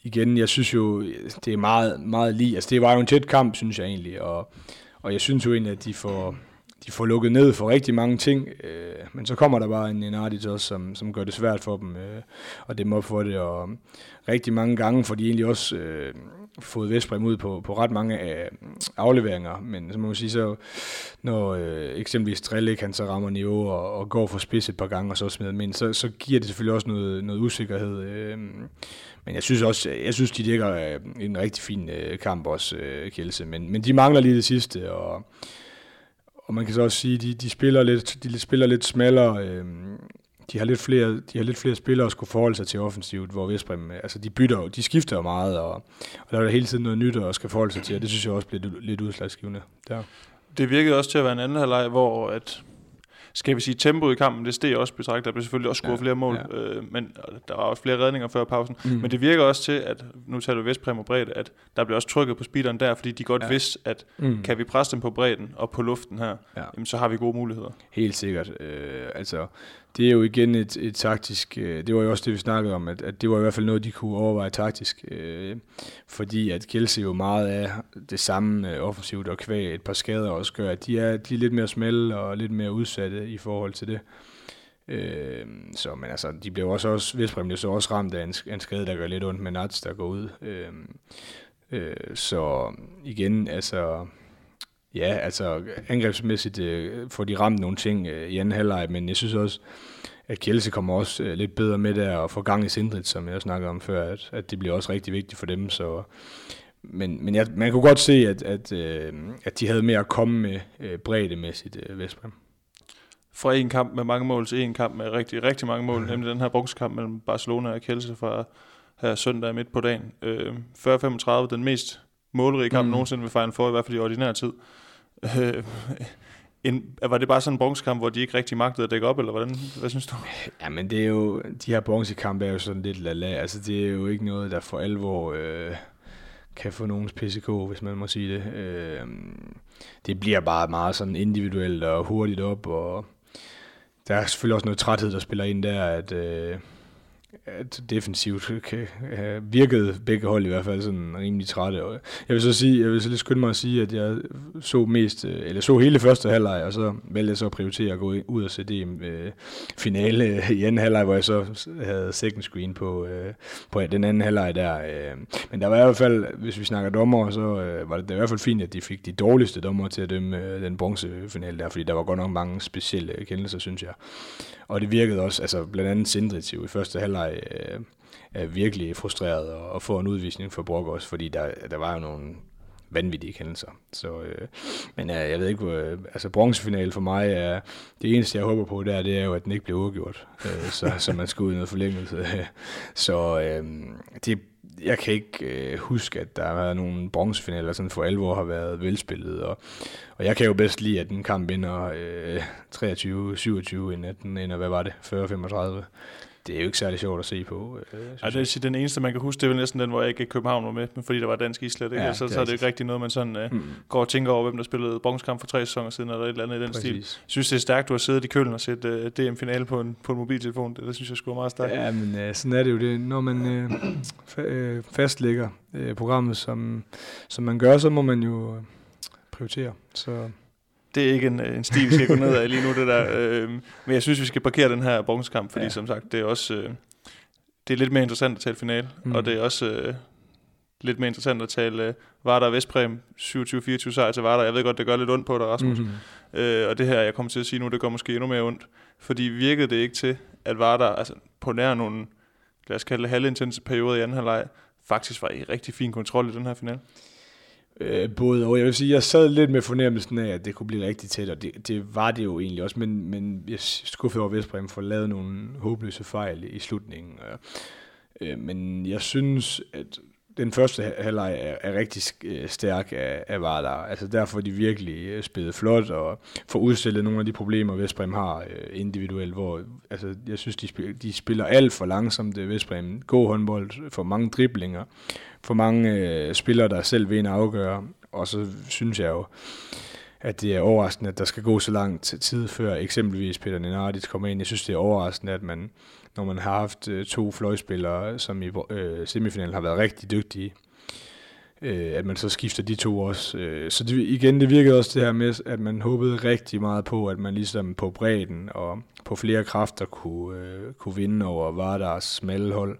igen, jeg synes jo, det er meget, meget lige. Altså, det var jo en tæt kamp, synes jeg egentlig, og, og jeg synes jo egentlig, at de får, de får lukket ned for rigtig mange ting, øh, men så kommer der bare en, en Ardic også, som, som gør det svært for dem, øh, og dem op for det, og rigtig mange gange får de egentlig også øh, fået Vestbrem ud på, på ret mange øh, afleveringer, men så må man sige, så når øh, eksempelvis Trille han så rammer niveau og, og går for spids et par gange og så smider dem ind, så, så giver det selvfølgelig også noget, noget usikkerhed, øh, men jeg synes også, jeg synes, de dækker øh, en rigtig fin øh, kamp også, øh, Kjelse, men, men de mangler lige det sidste, og og man kan så også sige, at de, de, spiller, lidt, de spiller lidt smallere. Øh, de har lidt flere, de har lidt flere spillere at skulle forholde sig til offensivt, hvor Vestbrem, altså de bytter de skifter jo meget, og, og der er der hele tiden noget nyt at skal forholde sig til, og det synes jeg også bliver lidt udslagsgivende. Der. Det virkede også til at være en anden halvleg, hvor at skal vi sige, tempoet i kampen, det steg også betragtet. Der blev selvfølgelig også scoret ja, flere mål, ja. øh, men der var også flere redninger før pausen. Mm. Men det virker også til, at nu taler vi Vestpræm og bredde, at der bliver også trykket på speederen der, fordi de godt ja. vidste, at mm. kan vi presse dem på bredden og på luften her, ja. jamen, så har vi gode muligheder. Helt sikkert. Øh, altså, det er jo igen et, et taktisk, øh, det var jo også det, vi snakkede om, at, at det var i hvert fald noget, de kunne overveje taktisk, øh, fordi at Kelsey jo meget af det samme øh, offensivt og kvæg et par skader også gør, at de er, de er lidt mere smalle og lidt mere udsatte i forhold til det. Øh, så, men altså, de blev også, også Vestbrem blev så også ramt af en, en skade, der gør lidt ondt med Nats, der går ud. Øh, øh, så igen, altså, Ja, altså angrebsmæssigt øh, får de ramt nogle ting øh, i anden halvleg, men jeg synes også, at Kjelse kommer også øh, lidt bedre med der og får gang i Sindrit, som jeg snakkede om før, at, at det bliver også rigtig vigtigt for dem. Så, men men jeg, man kunne godt se, at, at, øh, at de havde mere at komme med øh, breddemæssigt øh, Vestbrem. Fra en kamp med mange mål til en kamp med rigtig, rigtig mange mål, mm. nemlig den her bronzekamp mellem Barcelona og Kjelse fra her søndag midt på dagen. Øh, 40-35, den mest målrige kamp mm. nogensinde ved Final Four, i hvert fald i ordinær tid. Øh, en, var det bare sådan en bronzekamp, hvor de ikke rigtig magtede at dække op, eller hvordan, hvad synes du? Ja, men det er jo, de her bronzekampe er jo sådan lidt lala, altså det er jo ikke noget, der for alvor øh, kan få nogens PCK, hvis man må sige det. Øh, det bliver bare meget sådan individuelt og hurtigt op, og der er selvfølgelig også noget træthed, der spiller ind der, at øh, defensivt okay. virkede begge hold i hvert fald sådan rimelig trætte. Og jeg vil så sige, jeg vil så lige skynde mig at sige, at jeg så mest, øh, eller så hele første halvleg, og så valgte jeg så at prioritere at gå ud og se det øh, finale i anden halvleg, hvor jeg så havde second screen på, øh, på den anden halvleg der. Øh. Men der var i hvert fald, hvis vi snakker dommer, så øh, var det, det i hvert fald fint, at de fik de dårligste dommer til at dømme øh, den bronzefinale der, fordi der var godt nok mange specielle kendelser, synes jeg. Og det virkede også, altså blandt andet sindrigt i første halvleg øh, er virkelig frustreret og, og få en udvisning for Brock også, fordi der, der var jo nogle vanvittige kendelser. Så, øh, men øh, jeg ved ikke, øh, altså bronzefinale for mig er, det eneste jeg håber på der, det er jo, at den ikke bliver udgjort, øh, så, så man skal ud i noget forlængelse. så øh, det, jeg kan ikke øh, huske, at der har været nogle bronzefinaler, sådan for alvor har været velspillet, og, og jeg kan jo bedst lide, at den kamp ender øh, 23-27, end at den ender, hvad var det, 40-35 det er jo ikke særlig sjovt at se på. Øh, ja, det er den eneste, man kan huske, det er vel næsten den, hvor jeg ikke i København var med, men fordi der var dansk islet, ikke? Ja, så, så er det ikke rigtig noget, man sådan uh, mm. går og tænker over, hvem der spillede bronzekamp for tre sæsoner siden, eller et eller andet i den Præcis. stil. Jeg synes, det er stærkt, du har siddet i kølen og set øh, DM-finale på en, på en mobiltelefon. Det, det synes jeg skulle være meget stærkt. Ja, men uh, sådan er det jo. Det. Når man uh, fa- uh, fastlægger uh, programmet, som, som man gør, så må man jo uh, prioritere. Så det er ikke en, en sti, vi skal gå ned af lige nu, det der. Øh, men jeg synes, vi skal parkere den her bronzekamp, fordi ja. som sagt, det er også øh, det er lidt mere interessant at tale finale, mm. og det er også øh, lidt mere interessant at tale øh, Varder og Vestpræm 27-24 sejr til Varder. Jeg ved godt, det gør lidt ondt på dig, Rasmus. Mm-hmm. Øh, og det her, jeg kommer til at sige nu, det går måske endnu mere ondt. Fordi virkede det ikke til, at Varder altså, på nær nogle, lad os kalde det halvintense perioder i anden halvleg, faktisk var i rigtig fin kontrol i den her finale? Øh, både og. Jeg vil sige, jeg sad lidt med fornemmelsen af, at det kunne blive rigtig tæt, og det, det var det jo egentlig også, men, men jeg skuffede over Vestbrem for at lave nogle håbløse fejl i slutningen. Øh, men jeg synes, at den første halvleg er, er rigtig øh, stærk af, af Vardar. Altså derfor de virkelig øh, spillet flot og får udstillet nogle af de problemer, Vestbrem har øh, individuelt, hvor altså, jeg synes, de spiller, de spiller alt for langsomt, øh, Vestbrem. God håndbold, for mange driblinger, for mange øh, spillere, der selv vil afgøre, og så synes jeg jo, at det er overraskende, at der skal gå så lang tid før eksempelvis Peter Nenardis kommer ind. Jeg synes, det er overraskende, at man, når man har haft øh, to fløjspillere, som i øh, semifinalen har været rigtig dygtige, øh, at man så skifter de to også. Øh, så det, igen, det virkede også det her med, at man håbede rigtig meget på, at man ligesom på bredden og på flere kræfter kunne, øh, kunne vinde over Vardars smalle hold.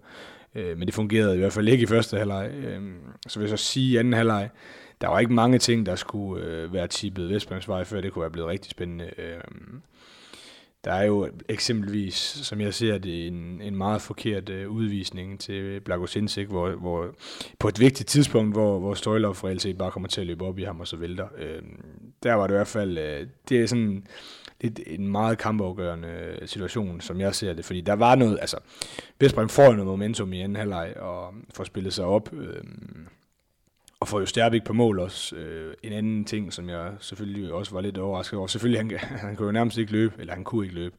Øh, men det fungerede i hvert fald ikke i første halvleg. Øh, så vil jeg så sige i anden halvleg, der var ikke mange ting, der skulle øh, være tippet Vestbrings vej, før det kunne være blevet rigtig spændende. Øh, der er jo eksempelvis, som jeg ser det, en, en meget forkert øh, udvisning til Blago Blagosinsik, hvor, hvor på et vigtigt tidspunkt, hvor, hvor Støjler for LC bare kommer til at løbe op i ham og så vælter. Øh, der var det i hvert fald, øh, det er sådan lidt en meget kampafgørende øh, situation, som jeg ser det, fordi der var noget, altså Vestbrem får noget momentum i anden halvleg og får spillet sig op, øh, og får jo Sterbik på mål også. Øh, en anden ting, som jeg selvfølgelig også var lidt overrasket over. Selvfølgelig, han, han kunne jo nærmest ikke løbe, eller han kunne ikke løbe.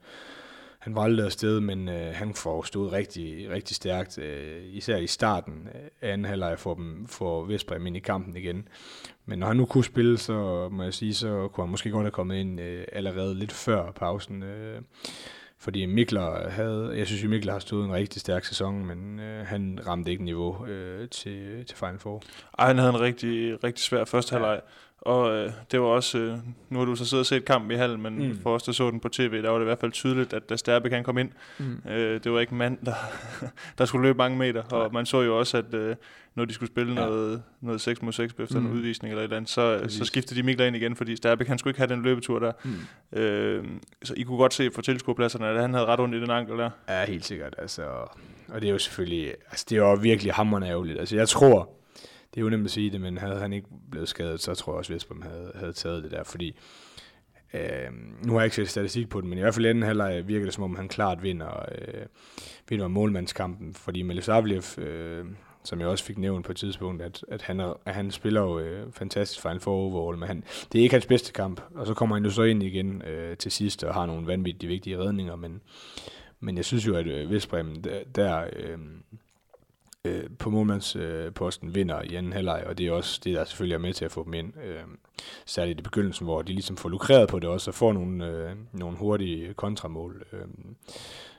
Han var aldrig afsted, men øh, han får stået rigtig, rigtig stærkt, øh, især i starten af anden halvleg for, dem, for Vestbrem ind i kampen igen. Men når han nu kunne spille, så må jeg sige, så kunne han måske godt have kommet ind øh, allerede lidt før pausen. Øh, fordi Mikler havde, jeg synes jo Mikler har stået en rigtig stærk sæson, men øh, han ramte ikke niveau øh, til, til Final Four. Ej, han havde en rigtig, rigtig svær første halvleg. Og øh, det var også, øh, nu har du så siddet og set kampen i hallen, men mm. for os, der så den på tv, der var det i hvert fald tydeligt, at da Stærbe kan komme ind, mm. øh, det var ikke mand, der, der skulle løbe mange meter. Nej. Og man så jo også, at øh, når de skulle spille ja. noget, noget 6 mod 6 efter mm. en udvisning eller et eller andet, så, så skiftede de Mikler ind igen, fordi Stærbe han skulle ikke have den løbetur der. Mm. Øh, så I kunne godt se på tilskuerpladserne, at han havde ret ondt i den ankel der. Ja, helt sikkert. Altså, og det er jo selvfølgelig, altså det er jo virkelig hammerende ærgerligt. Altså jeg tror, det er jo nemt at sige det, men havde han ikke blevet skadet, så tror jeg også, at Vesbom havde, havde taget det der, fordi øh, nu har jeg ikke set statistik på det, men i hvert fald anden halvleg virker det som om, han klart vinder, øh, vinder målmandskampen, fordi Melisavljev, øh, som jeg også fik nævnt på et tidspunkt, at, at, han, at han spiller jo øh, fantastisk for en overall, men han, det er ikke hans bedste kamp, og så kommer han jo så ind igen øh, til sidst og har nogle vanvittigt vigtige redninger, men, men jeg synes jo, at øh, Vestbrem der, der øh, øh, på målmandsposten øh, vinder i anden halvleg, og det er også det, der selvfølgelig er med til at få dem ind. Øh, særligt i begyndelsen, hvor de ligesom får lukreret på det også, og får nogle, øh, nogle hurtige kontramål. Øh,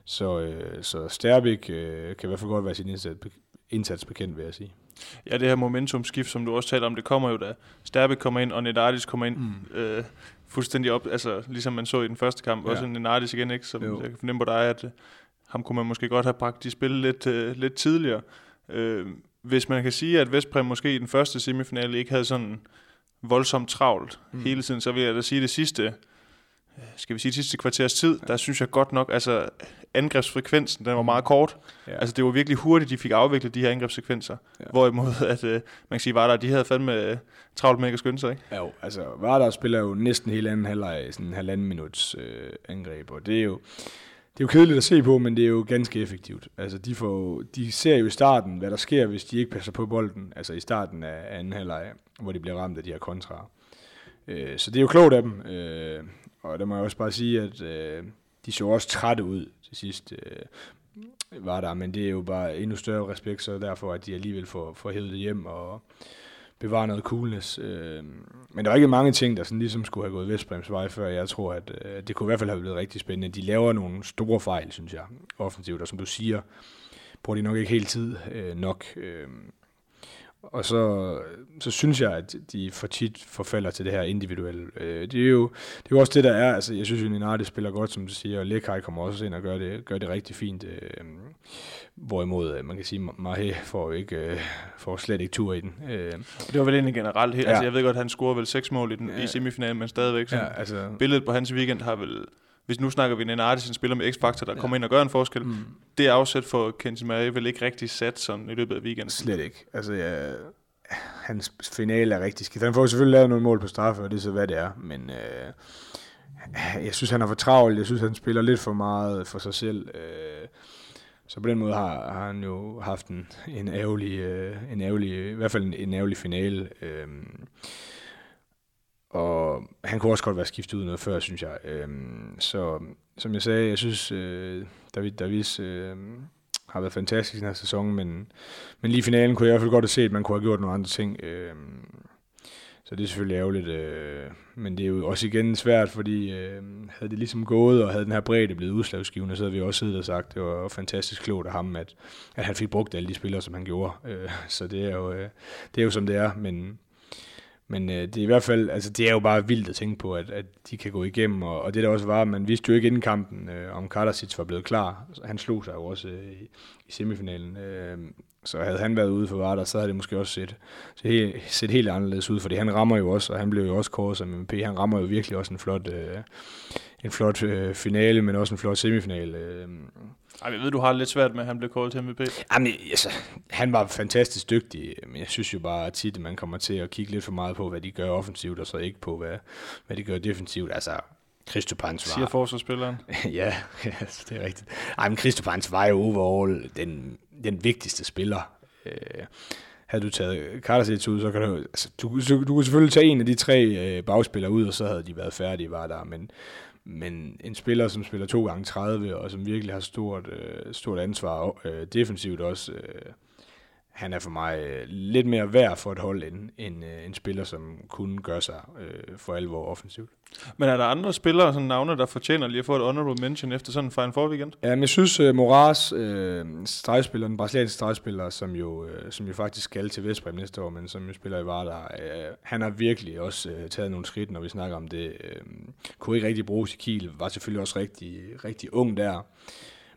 så, øh, så Sterbik øh, kan i hvert fald godt være sin indsats, indsats bekendt, vil jeg sige. Ja, det her momentumskift, som du også taler om, det kommer jo da Sterbik kommer ind, og Nedardis kommer ind mm. øh, fuldstændig op, altså ligesom man så i den første kamp, ja. også Nedardis igen, ikke, som jo. jeg kan fornemme på dig, at øh, ham kunne man måske godt have bragt i spil lidt, øh, lidt tidligere. Øh, hvis man kan sige, at Vestpræm måske i den første semifinale ikke havde sådan voldsomt travlt mm. hele tiden, så vil jeg da sige det sidste, skal vi sige det sidste kvarters tid, der synes jeg godt nok, altså angrebsfrekvensen, den var meget kort. Ja. Altså det var virkelig hurtigt, de fik afviklet de her angrebssekvenser. Ja. Hvorimod, at øh, man kan sige, Vardar, de havde fandme øh, travlt med at skynde sig, ikke? Ja, jo, altså Vardar spiller jo næsten hele anden halvleg, sådan en halvanden minuts øh, angreb, og det er jo, det er jo kedeligt at se på, men det er jo ganske effektivt. Altså, de, får, de ser jo i starten, hvad der sker, hvis de ikke passer på bolden. Altså i starten af anden halvleg, hvor de bliver ramt af de her kontra. Øh, så det er jo klogt af dem. Øh, og der må jeg også bare sige, at øh, de så også trætte ud til sidst. Øh, var der, men det er jo bare endnu større respekt, så derfor, at de alligevel får, får hævet det hjem, og bevare noget coolness. Øh, men der var ikke mange ting, der sådan ligesom skulle have gået Vestbrems vej før. Jeg tror, at øh, det kunne i hvert fald have blevet rigtig spændende. De laver nogle store fejl, synes jeg, offensivt, og som du siger, bruger de nok ikke helt tid øh, nok. Øh, og så, så synes jeg, at de for tit forfalder til det her individuelle. Øh, det, er jo, det er jo også det, der er. Altså, jeg synes jo, Ninardi spiller godt, som du siger, og Lekai kommer også ind og gør det, gør det rigtig fint. Øh, hvorimod, øh, man kan sige, Mahe får, ikke, øh, får slet ikke tur i den. Øh, det var vel egentlig generelt. Helt, ja. altså, jeg ved godt, at han scorer vel seks mål i, den, ja. i semifinalen, men stadigvæk. Sådan, ja, altså, billedet på hans weekend har vel hvis nu snakker vi en artist, en spiller med X-Factor, der ja. kommer ind og gør en forskel, mm. det er afsæt for Kenzie Murray vel ikke rigtig sat sådan i løbet af weekenden. Slet ikke. Altså, ja, hans finale er rigtig skidt. Han får selvfølgelig lavet nogle mål på straffe, og det er så, hvad det er. Men øh, jeg synes, han er for travlt. Jeg synes, han spiller lidt for meget for sig selv. Øh, så på den måde har, har han jo haft en, en ærgerlig, øh, en ærgerlig, i hvert fald en, en ærgerlig finale. Øh, han kunne også godt være skiftet ud noget før, synes jeg. Øh, så som jeg sagde, jeg synes, øh, David Davis øh, har været fantastisk i den her sæson, men, men lige i finalen kunne jeg i hvert fald godt have set, at man kunne have gjort nogle andre ting. Øh, så det er selvfølgelig ærgerligt, øh, men det er jo også igen svært, fordi øh, havde det ligesom gået, og havde den her bredde blevet udslagsgivende, så havde vi også siddet og sagt, det var fantastisk klogt af ham, at, at han fik brugt alle de spillere, som han gjorde. Øh, så det er, jo, øh, det er jo som det er, men, men øh, det er i hvert fald, altså det er jo bare vildt at tænke på, at, at de kan gå igennem, og, og det der også var, man vidste jo ikke inden kampen, øh, om Karasic var blevet klar. Han slog sig jo også øh, i, i semifinalen. Øh, så havde han været ude for Vardar, så havde det måske også set, set, helt, set helt anderledes ud, fordi han rammer jo også, og han blev jo også kåret som MP, Han rammer jo virkelig også en flot, øh, en flot øh, finale, men også en flot semifinale. Øh, ej, jeg ved, du har lidt svært med, at han blev til MVP. Jamen, altså, han var fantastisk dygtig, men jeg synes jo bare at tit, at man kommer til at kigge lidt for meget på, hvad de gør offensivt, og så ikke på, hvad, hvad de gør defensivt. Altså, Christopans var... Siger forsvarsspilleren. ja, yes, det er rigtigt. Ej, men Christopans var jo overall den, den vigtigste spiller. Øh, havde du taget Karasic ud, så kan du, altså, du, du, du kunne selvfølgelig tage en af de tre øh, bagspillere ud, og så havde de været færdige, var der, men, men en spiller, som spiller to gange 30, og som virkelig har stort, øh, stort ansvar øh, defensivt også, øh, han er for mig øh, lidt mere værd for et hold end en, øh, en spiller, som kunne gøre sig øh, for alvor offensivt. Men er der andre spillere, sådan navne, der fortjener lige at få et honorable mention efter sådan en Final Four weekend? Ja, men jeg synes, uh, Moraes, uh, stregspiller, den brasilianske stregspiller, som jo, uh, som jo faktisk skal til Vestbrem næste år, men som jo spiller i Vardar, uh, han har virkelig også uh, taget nogle skridt, når vi snakker om det. Uh, kunne ikke rigtig bruges i Kiel, var selvfølgelig også rigtig, rigtig ung der.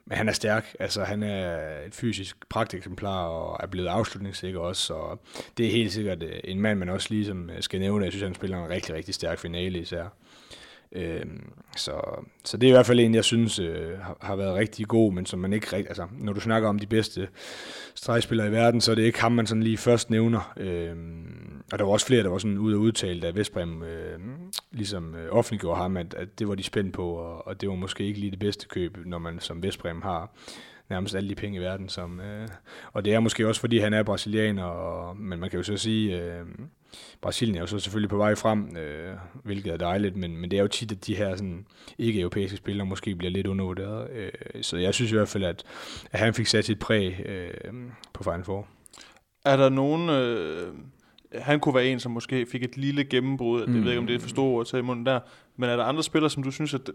Men han er stærk, altså han er et fysisk pragteksemplar og er blevet afslutningssikker også, og det er helt sikkert øh, en mand, man også ligesom øh, skal nævne. Jeg synes, han spiller en rigtig, rigtig stærk finale især. Øh, så, så det er i hvert fald en, jeg synes øh, har, har været rigtig god, men som man ikke rigtig, altså når du snakker om de bedste stregspillere i verden, så er det ikke ham, man sådan lige først nævner. Øh, og der var også flere, der var sådan ude og udtale, da Vestbrem øh, ligesom øh, offentliggjorde ham, at, at det var de spændt på, og, og det var måske ikke lige det bedste køb, når man som Vestbrem har nærmest alle de penge i verden. Som, øh, og det er måske også, fordi han er brasilianer, og, men man kan jo så sige, øh, Brasilien er jo så selvfølgelig på vej frem, øh, hvilket er dejligt, men, men det er jo tit, at de her sådan, ikke-europæiske spillere måske bliver lidt undervurderet. Øh, så jeg synes i hvert fald, at, at han fik sat sit præg øh, på Final Four. Er der nogen... Øh han kunne være en, som måske fik et lille gennembrud. Mm. Jeg ved ikke, om det er for stort at tage i munden der. Men er der andre spillere, som du synes, at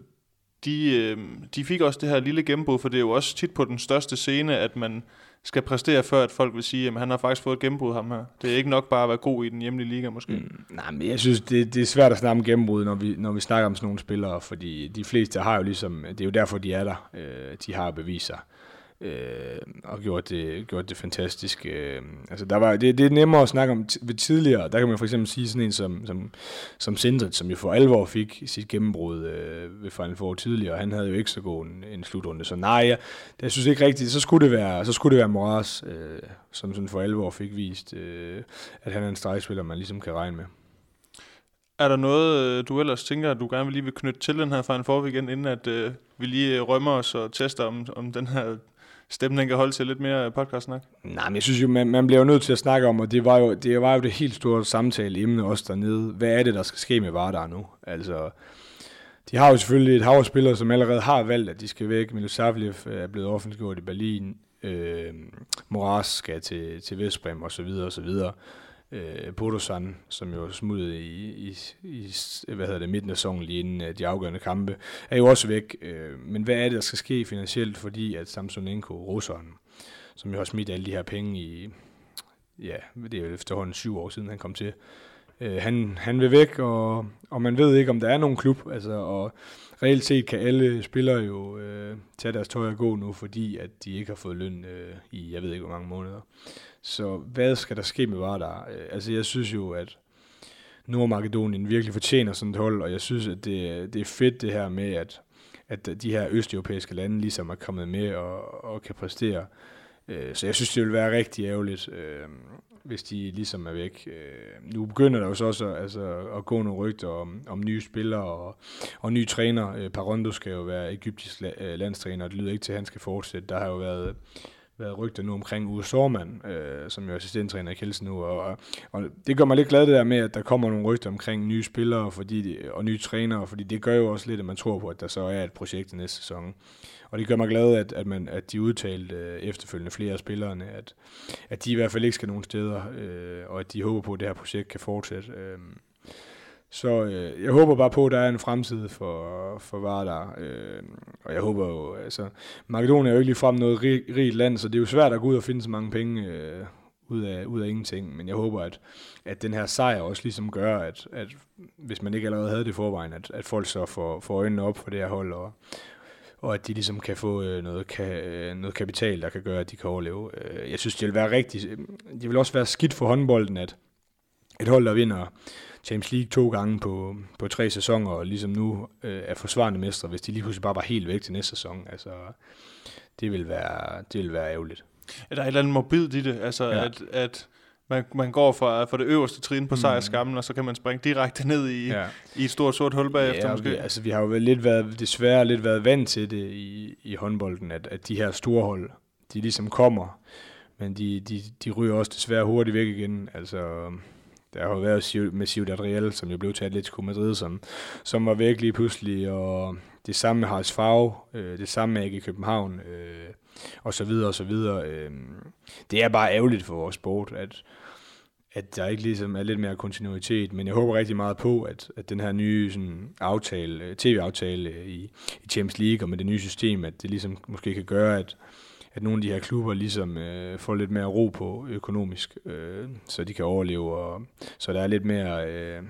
de, øh, de fik også det her lille gennembrud, for det er jo også tit på den største scene, at man skal præstere, før at folk vil sige, at han har faktisk fået et gennembrud, ham her. Det er ikke nok bare at være god i den hjemlige liga, måske. Mm, nej, men jeg synes, det, det er svært at snakke om gennembrud, når vi, når vi snakker om sådan nogle spillere, fordi de fleste har jo ligesom, det er jo derfor, de er der. Øh, de har beviser. sig øh, og gjort det, gjort det fantastisk. Øh, altså der var, det, det er nemmere at snakke om ved tidligere. Der kan man for eksempel sige sådan en som, som, som Sindrit, som jo for alvor fik sit gennembrud øh, ved Final Four tidligere. Han havde jo ikke så god en, en slutrunde. Så nej, jeg, jeg synes ikke rigtigt. Så skulle det være, så skulle det være Moras, øh, som sådan for alvor fik vist, øh, at han er en stregspiller, man ligesom kan regne med. Er der noget, øh, du ellers tænker, at du gerne vil lige vil knytte til den her Final Four igen, inden at øh, vi lige øh, rømmer os og tester, om, om den her stemmen kan holde til lidt mere podcast-snak? Nej, men jeg synes jo, man, man bliver jo nødt til at snakke om, og det var jo det, var jo det helt store samtale emne også dernede. Hvad er det, der skal ske med Vardar nu? Altså, de har jo selvfølgelig et hav spillere, som allerede har valgt, at de skal væk. Milosavljev øh, er blevet offentliggjort i Berlin. Øh, Moras skal til, til Vestbrem og så øh, Bodosan, som jo smud i, i, i hvad hedder det, midten af sæsonen lige inden øh, de afgørende kampe, er jo også væk. Øh, men hvad er det, der skal ske finansielt, fordi at Samsonenko, russeren, som jo har smidt alle de her penge i, ja, det er jo efterhånden syv år siden, han kom til, øh, han, han vil væk, og, og man ved ikke, om der er nogen klub, altså, og reelt set kan alle spillere jo øh, tage deres tøj og gå nu, fordi at de ikke har fået løn øh, i, jeg ved ikke, hvor mange måneder. Så hvad skal der ske med Vardar? Øh, altså jeg synes jo, at Nordmakedonien virkelig fortjener sådan et hold, og jeg synes, at det, det er fedt det her med, at, at de her østeuropæiske lande ligesom er kommet med og, og kan præstere. Øh, så jeg synes, det vil være rigtig ærgerligt, øh, hvis de ligesom er væk. Nu begynder der jo så også altså, at gå nogle rygter om, om nye spillere og, og nye træner. Parondo skal jo være egyptisk landstræner, og det lyder ikke til, at han skal fortsætte. Der har jo været været rygter nu omkring Uwe Sormann, øh, som jo er assistenttræner i Kielsen nu, og, og det gør mig lidt glad det der med, at der kommer nogle rygter omkring nye spillere fordi de, og nye trænere, fordi det gør jo også lidt, at man tror på, at der så er et projekt i næste sæson. Og det gør mig glad, at, at, man, at de udtalte øh, efterfølgende flere af spillerne, at, at de i hvert fald ikke skal nogen steder, øh, og at de håber på, at det her projekt kan fortsætte. Øh, så øh, jeg håber bare på, at der er en fremtid for, for Vardar. Øh, og jeg håber jo, altså, Makedonien er jo ikke ligefrem noget rig, rigt land, så det er jo svært at gå ud og finde så mange penge øh, ud, af, ud af ingenting. Men jeg håber, at, at den her sejr også ligesom gør, at, at hvis man ikke allerede havde det forvejen, at, at folk så får, får øjnene op for det her hold, og, og at de ligesom kan få øh, noget, kan, øh, noget kapital, der kan gøre, at de kan overleve. Øh, jeg synes, det vil være rigtig, øh, det vil også være skidt for håndbolden, at et hold, der vinder Champions League to gange på, på tre sæsoner, og ligesom nu øh, er forsvarende mestre, hvis de lige pludselig bare var helt væk til næste sæson. Altså, det vil være, det vil være ærgerligt. Ja, der er et eller andet morbid i det, altså ja. at, at man, man går fra, fra det øverste trin på mm. sejrskammen, og så kan man springe direkte ned i, ja. i et stort sort hul bagefter ja, måske. Vi, altså, vi har jo lidt været, desværre lidt været vant til det i, i håndbolden, at, at de her store hold, de ligesom kommer men de, de, de ryger også desværre hurtigt væk igen. Altså, der har jo været med Ciudad Real, som jo blev til Atletico Madrid, som, som var væk lige pludselig, og det samme med Haralds Favre, øh, det samme med AG København, øh, og så videre og så videre. Øh, det er bare ærgerligt for vores sport, at, at der ikke ligesom er lidt mere kontinuitet, men jeg håber rigtig meget på, at, at den her nye sådan, aftale, øh, tv-aftale i, i Champions League og med det nye system, at det ligesom måske kan gøre, at, at nogle af de her klubber ligesom øh, får lidt mere ro på økonomisk, øh, så de kan overleve, og så der er lidt mere øh,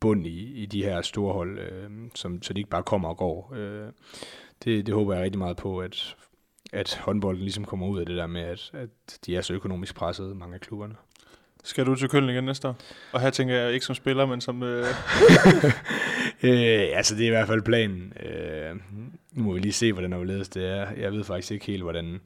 bund i, i de her store hold, øh, som, så de ikke bare kommer og går. Øh, det, det håber jeg rigtig meget på, at, at håndbolden ligesom kommer ud af det der med, at, at de er så økonomisk presset, mange af klubberne. Skal du til Køln igen næste år? Og her tænker jeg ikke som spiller, men som... Øh... øh, altså, det er i hvert fald planen. Øh, nu må vi lige se, hvordan overledes det er. Jeg ved faktisk ikke helt, hvordan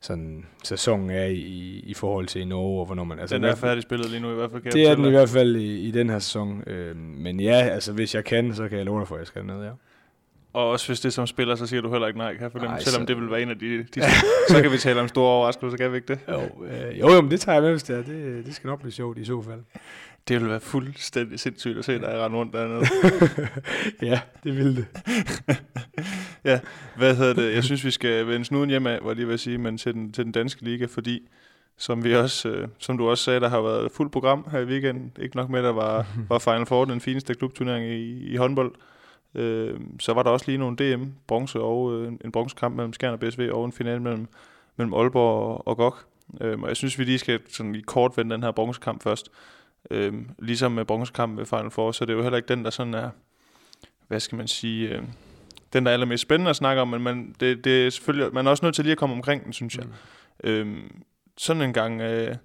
sådan sæsonen er i, i forhold til i Norge, og hvornår man... Altså, den er færdig spillet lige nu i hvert fald, kan Det er den i hvert fald i, i den her sæson. Øh, men ja, altså hvis jeg kan, så kan jeg love dig for, at jeg skal ned, ja. Og også hvis det som spiller, så siger du heller ikke nej, kan jeg fornemme, Ej, selvom så... det vil være en af de... de så kan vi tale om store overraskelser, kan vi ikke det? Jo, øh, jo, jo, men det tager jeg med, hvis det er. Det, det skal nok blive sjovt i så fald. Det ville være fuldstændig sindssygt at se dig rende rundt dernede. ja, det ville det. ja, hvad hedder det? Jeg synes, vi skal vende snuden hjem af, hvor lige vil sige, men til den, til den danske liga, fordi som, vi også, øh, som du også sagde, der har været fuld program her i weekenden. Ikke nok med, der var, var Final Four, den fineste klubturnering i, i håndbold. Øh, så var der også lige nogle DM, bronze og øh, en bronzekamp mellem Skjern og BSV, og en final mellem, mellem Aalborg og, og GOG. Øh, og jeg synes, vi lige skal sådan lige kort vende den her bronzekamp først. Øh, ligesom med bronzekamp med Final Four, så det er jo heller ikke den, der sådan er, hvad skal man sige, øh, den, der er allermest spændende at snakke om, men man, det, det er selvfølgelig, man er også nødt til lige at komme omkring den, synes jeg. Mm. Øh, sådan en gang, øh,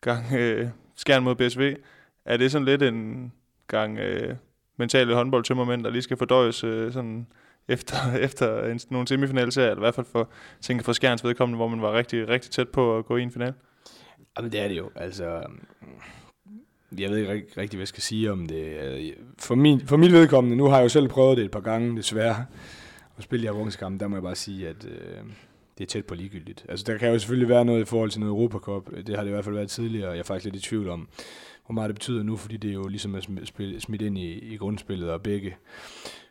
gang øh, Skjern mod BSV, er det sådan lidt en gang... Øh, mentale håndboldtømmermænd, der lige skal fordøjes øh, sådan efter, efter en, nogle semifinalserier, eller i hvert fald for, tænker for Skjerns vedkommende, hvor man var rigtig, rigtig tæt på at gå i en final. Jamen det er det jo. Altså, jeg ved ikke rigtig, hvad jeg skal sige om det. For, min, for mit vedkommende, nu har jeg jo selv prøvet det et par gange, desværre, at spille i Avungskamp, der må jeg bare sige, at øh, det er tæt på ligegyldigt. Altså der kan jo selvfølgelig være noget i forhold til noget Europacup, det har det i hvert fald været tidligere, og jeg er faktisk lidt i tvivl om, hvor meget det betyder nu, fordi det er jo ligesom at smidt ind i, i grundspillet, og begge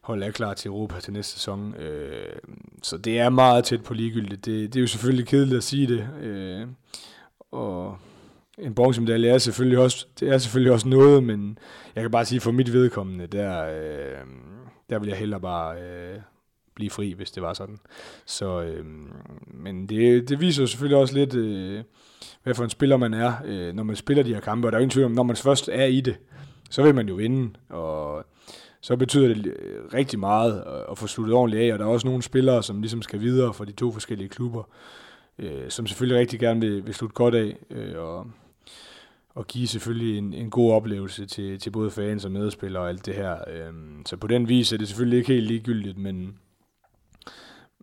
hold er klar til Europa til næste sæson. Øh, så det er meget tæt på ligegyldigt. Det, det er jo selvfølgelig kedeligt at sige det. Øh, og en bronzemedalje er selvfølgelig også, det er selvfølgelig også noget, men jeg kan bare sige, for mit vedkommende, der, øh, der vil jeg hellere bare øh, blive fri, hvis det var sådan. Så, øh, men det, det viser selvfølgelig også lidt, øh, hvad for en spiller man er, øh, når man spiller de her kampe. Og der er ingen tvivl om, når man først er i det, så vil man jo vinde. Og så betyder det øh, rigtig meget at få sluttet ordentligt af. Og der er også nogle spillere, som ligesom skal videre fra de to forskellige klubber, øh, som selvfølgelig rigtig gerne vil, vil slutte godt af. Øh, og, og give selvfølgelig en, en god oplevelse til, til både fans og medspillere og alt det her. Øh, så på den vis er det selvfølgelig ikke helt ligegyldigt, men,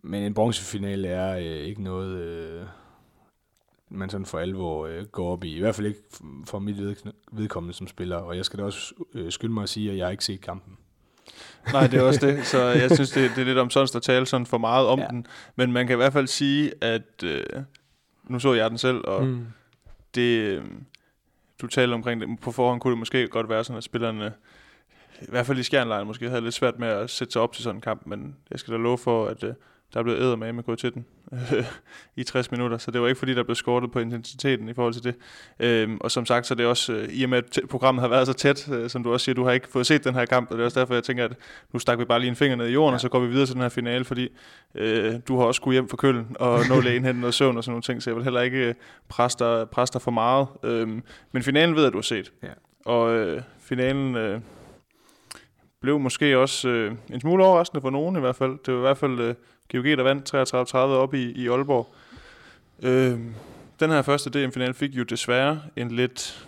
men en bronzefinale er øh, ikke noget... Øh, man sådan for alvor øh, går op i. I hvert fald ikke for mit vedkommende som spiller. Og jeg skal da også øh, skynde mig at sige, at jeg har ikke set kampen. Nej, det er også det. Så jeg synes, det, det er lidt om sådan at tale sådan for meget om ja. den. Men man kan i hvert fald sige, at øh, nu så jeg den selv, og mm. det, øh, du taler omkring det. På forhånd kunne det måske godt være sådan, at spillerne i hvert fald i skjernlejen måske havde lidt svært med at sætte sig op til sådan en kamp, men jeg skal da love for, at øh, der blev æder med gået til den i 60 minutter, så det var ikke fordi, der blev skortet på intensiteten i forhold til det. Øhm, og som sagt, så det er også, øh, i og med at programmet har været så tæt, øh, som du også siger, du har ikke fået set den her kamp, og det er også derfor, jeg tænker, at nu stak vi bare lige en finger ned i jorden, ja. og så går vi videre til den her finale, fordi øh, du har også skulle hjem for køllen, og nå lægen hen noget søvn og sådan nogle ting, så jeg vil heller ikke øh, presse dig, presse dig for meget. Øhm, men finalen ved jeg, du har set. Ja. Og øh, finalen... Øh, blev måske også øh, en smule overraskende for nogen i hvert fald. Det var i hvert fald øh, GOG, der vandt 33-30 op i, i Aalborg. Øh, den her første DM-final fik jo desværre en lidt,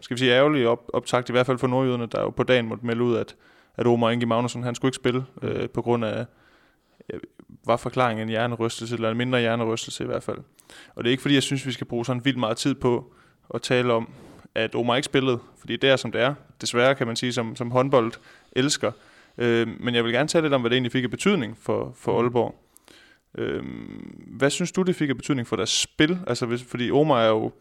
skal vi sige, ærgerlig op, optakt, i hvert fald for nordjyderne, der jo på dagen måtte melde ud, at, at Omar Inge Magnusson, han skulle ikke spille, øh, på grund af, var forklaringen en hjernerystelse, eller en mindre hjernerystelse i hvert fald. Og det er ikke fordi, jeg synes, vi skal bruge sådan vildt meget tid på at tale om, at Omar ikke spillede, fordi det er som det er. Desværre kan man sige, som, som håndbold elsker. Øh, men jeg vil gerne tale lidt om, hvad det egentlig fik af betydning for, for mm. Aalborg. Øhm, hvad synes du, det fik af betydning for deres spil? Altså, hvis, fordi Omar er jo,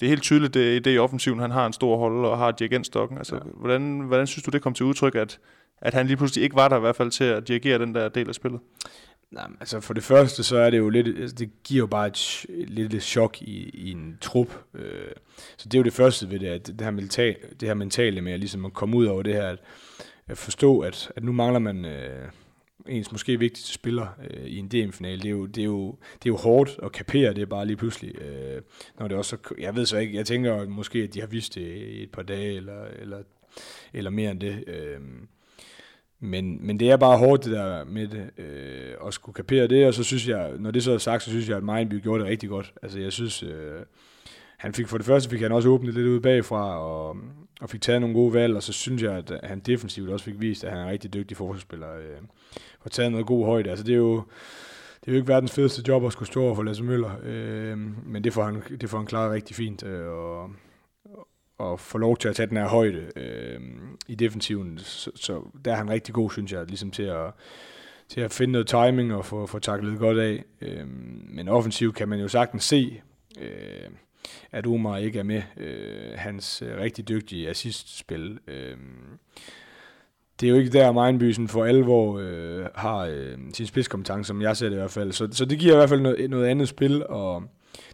det er helt tydeligt, det, det i offensiven, han har en stor holde og har dirigentstokken. Altså, ja. hvordan, hvordan synes du, det kom til udtryk, at, at han lige pludselig ikke var der i hvert fald til at dirigere den der del af spillet? Nej, altså for det første, så er det jo lidt, altså det giver jo bare et, et lille chok i, i en trup. Øh, så det er jo det første ved det, at det her, mental, det her mentale med at, ligesom at komme ud over det her, at, at forstå, at, at nu mangler man øh, ens måske vigtigste spiller øh, i en DM-finale. Det er, jo, det, er jo, det er jo hårdt at kapere det bare lige pludselig. Øh, når det også, jeg ved så ikke, jeg tænker måske, at de har vidst det i et par dage, eller, eller, eller mere end det. Øh, men, men det er bare hårdt det der med det, øh, at skulle kapere det, og så synes jeg, når det så er sagt, så synes jeg, at Mindby gjorde det rigtig godt. Altså jeg synes, øh, han fik for det første fik han også åbnet lidt ud bagfra, og, og fik taget nogle gode valg, og så synes jeg, at han defensivt også fik vist, at han er en rigtig dygtig forsvarsspiller, øh, og taget noget god højde. Altså det er jo, det er jo ikke verdens fedeste job at skulle stå over for Lasse Møller, øh, men det får han, det får han klaret rigtig fint, øh, og, og få lov til at tage den her højde øh, i defensiven. Så, så der er han rigtig god, synes jeg, ligesom til at, til at finde noget timing og få, få taklet godt af. Øh, men offensivt kan man jo sagtens se, øh, at Omar ikke er med. Øh, hans øh, rigtig dygtige assistspil. Øh, det er jo ikke der, Mindbysen for alvor øh, har øh, sin spidskompetence, som jeg ser det i hvert fald. Så, så det giver i hvert fald noget, noget andet spil, og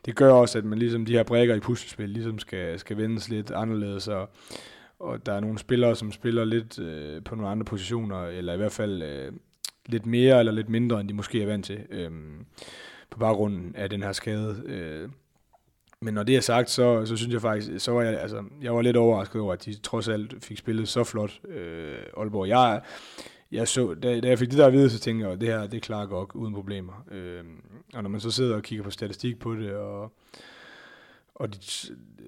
det gør også, at man ligesom de her brækker i puslespil ligesom skal, skal vendes lidt anderledes, og, og der er nogle spillere, som spiller lidt øh, på nogle andre positioner, eller i hvert fald øh, lidt mere eller lidt mindre, end de måske er vant til, øh, på baggrunden af den her skade. Øh. Men når det er sagt, så, så synes jeg faktisk, så var jeg, altså, jeg var lidt overrasket over, at de trods alt fik spillet så flot, øh, Aalborg. Jeg, jeg så, da, da jeg fik det der at vide, så tænkte jeg, at det her, det klarer godt uden problemer. Øh, og når man så sidder og kigger på statistik på det, og, og, de,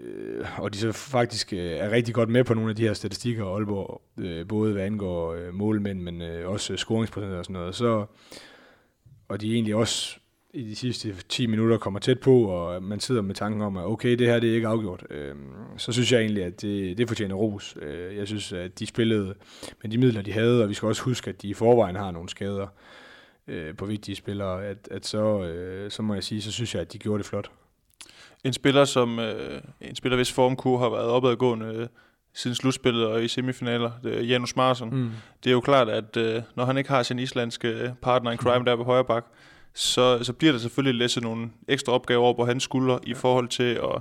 øh, og de så faktisk øh, er rigtig godt med på nogle af de her statistikker, Aalborg, øh, både hvad angår øh, målmænd, men øh, også scoringsprocent og sådan noget, så, og de egentlig også i de sidste 10 minutter kommer tæt på, og man sidder med tanken om, at okay, det her det er ikke afgjort, øh, så synes jeg egentlig, at det, det fortjener ros. Øh, jeg synes, at de spillede med de midler, de havde, og vi skal også huske, at de i forvejen har nogle skader øh, på vigtige spillere, at, at så, øh, så må jeg sige, så synes jeg, at de gjorde det flot. En spiller, som øh, en spiller, hvis formkur har været opadgående øh, siden slutspillet og i semifinaler, det er Janus Marsson. Mm. Det er jo klart, at øh, når han ikke har sin islandske partner in crime mm. der på højre bak, så, så bliver der selvfølgelig læsset nogle ekstra opgaver over på hans skuldre i forhold til at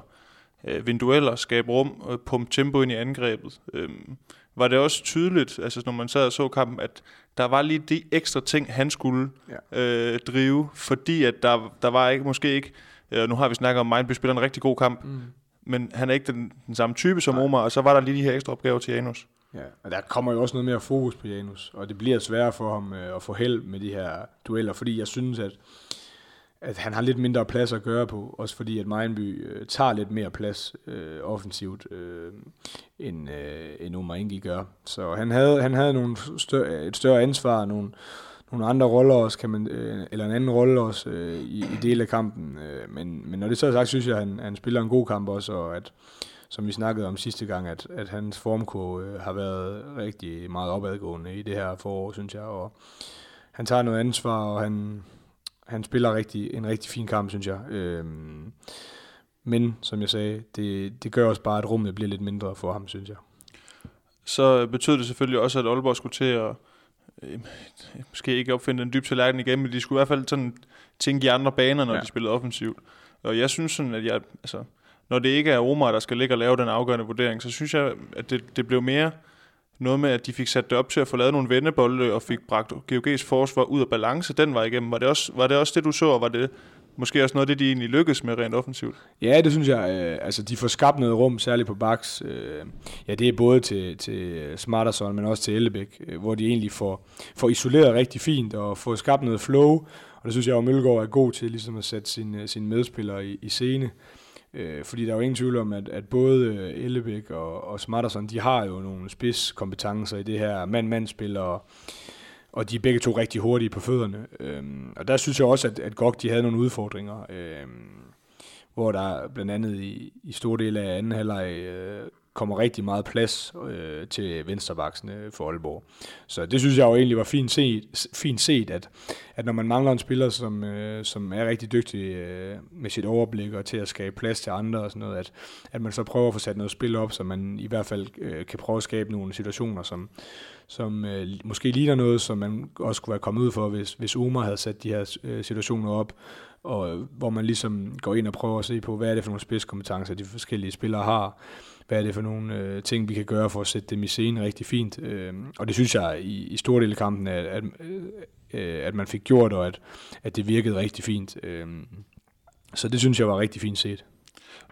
øh, vinde dueller, skabe rum, og pumpe tempo ind i angrebet. Øhm, var det også tydeligt, altså når man sad og så kampen, at der var lige de ekstra ting, han skulle ja. øh, drive, fordi at der, der var ikke, måske ikke, øh, nu har vi snakket om, at Mindby spiller en rigtig god kamp, mm. men han er ikke den, den samme type som Nej. Omar, og så var der lige de her ekstra opgaver til Janus. Ja, og der kommer jo også noget mere fokus på Janus, og det bliver sværere for ham øh, at få held med de her dueller, fordi jeg synes, at, at han har lidt mindre plads at gøre på, også fordi at Mejenby øh, tager lidt mere plads øh, offensivt, øh, end, øh, end Omar Ingi gør. Så han havde, han havde nogle større, et større ansvar, nogle, nogle andre roller også, kan man, øh, eller en anden rolle også øh, i, i del af kampen. Øh, men, men når det så er sagt, synes jeg, at han, han spiller en god kamp også, og at som vi snakkede om sidste gang, at, at hans formkurve øh, har været rigtig meget opadgående i det her forår, synes jeg. Og han tager noget ansvar, og han, han spiller rigtig, en rigtig fin kamp, synes jeg. Øhm, men, som jeg sagde, det, det gør også bare, at rummet bliver lidt mindre for ham, synes jeg. Så betød det selvfølgelig også, at Aalborg skulle til at øh, måske ikke opfinde en dyb tallerken igen, men de skulle i hvert fald sådan tænke i andre baner, når ja. de spillede offensivt. Og jeg synes sådan, at jeg, altså, når det ikke er Omar, der skal ligge og lave den afgørende vurdering, så synes jeg, at det, det blev mere noget med, at de fik sat det op til at få lavet nogle vendebolde og fik bragt GOG's forsvar ud af balance den var igennem. Var det også, var det, også det, du så, og var det måske også noget af det, de egentlig lykkedes med rent offensivt? Ja, det synes jeg. Øh, altså, de får skabt noget rum, særligt på baks. Øh, ja, det er både til, til Smarterson, men også til Ellebæk, øh, hvor de egentlig får, får isoleret rigtig fint og får skabt noget flow. Og det synes jeg, at Mølgaard er god til ligesom at sætte sine, sin øh, medspillere i, i scene. Øh, fordi der er jo ingen tvivl om, at, at både øh, Ellebæk og, og Smarterson, de har jo nogle spidskompetencer i det her mand-mand-spil, og, og de er begge to rigtig hurtige på fødderne. Øh, og der synes jeg også, at, at GOG de havde nogle udfordringer, øh, hvor der blandt andet i, i store dele af anden halvleg øh, kommer rigtig meget plads øh, til venstrebaksene for Aalborg. Så det synes jeg jo egentlig var fint set, fint set at, at når man mangler en spiller, som, øh, som er rigtig dygtig øh, med sit overblik og til at skabe plads til andre og sådan noget, at, at man så prøver at få sat noget spil op, så man i hvert fald øh, kan prøve at skabe nogle situationer, som, som øh, måske ligner noget, som man også kunne være kommet ud for, hvis, hvis Omar havde sat de her øh, situationer op, og øh, hvor man ligesom går ind og prøver at se på, hvad er det for nogle spidskompetencer, de forskellige spillere har, hvad er det for nogle øh, ting, vi kan gøre for at sætte dem i scenen rigtig fint. Øh, og det synes jeg i, i store del af kampen, at, at, øh, at man fik gjort, og at, at det virkede rigtig fint. Øh, så det synes jeg var rigtig fint set.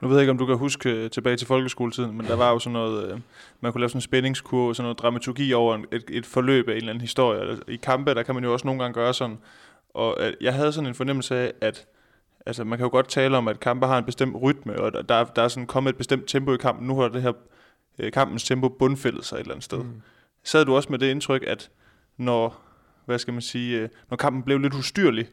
Nu ved jeg ikke, om du kan huske øh, tilbage til folkeskoletiden, men der var jo sådan noget, øh, man kunne lave sådan en spændingskurve, sådan noget dramaturgi over et, et forløb af en eller anden historie. Altså, I kampe, der kan man jo også nogle gange gøre sådan. Og øh, jeg havde sådan en fornemmelse af, at altså, man kan jo godt tale om, at kampe har en bestemt rytme, og der, der er sådan kommet et bestemt tempo i kampen. Nu har det her kampens tempo bundfældet sig et eller andet sted. Mm. Sad du også med det indtryk, at når, hvad skal man sige, når kampen blev lidt ustyrlig,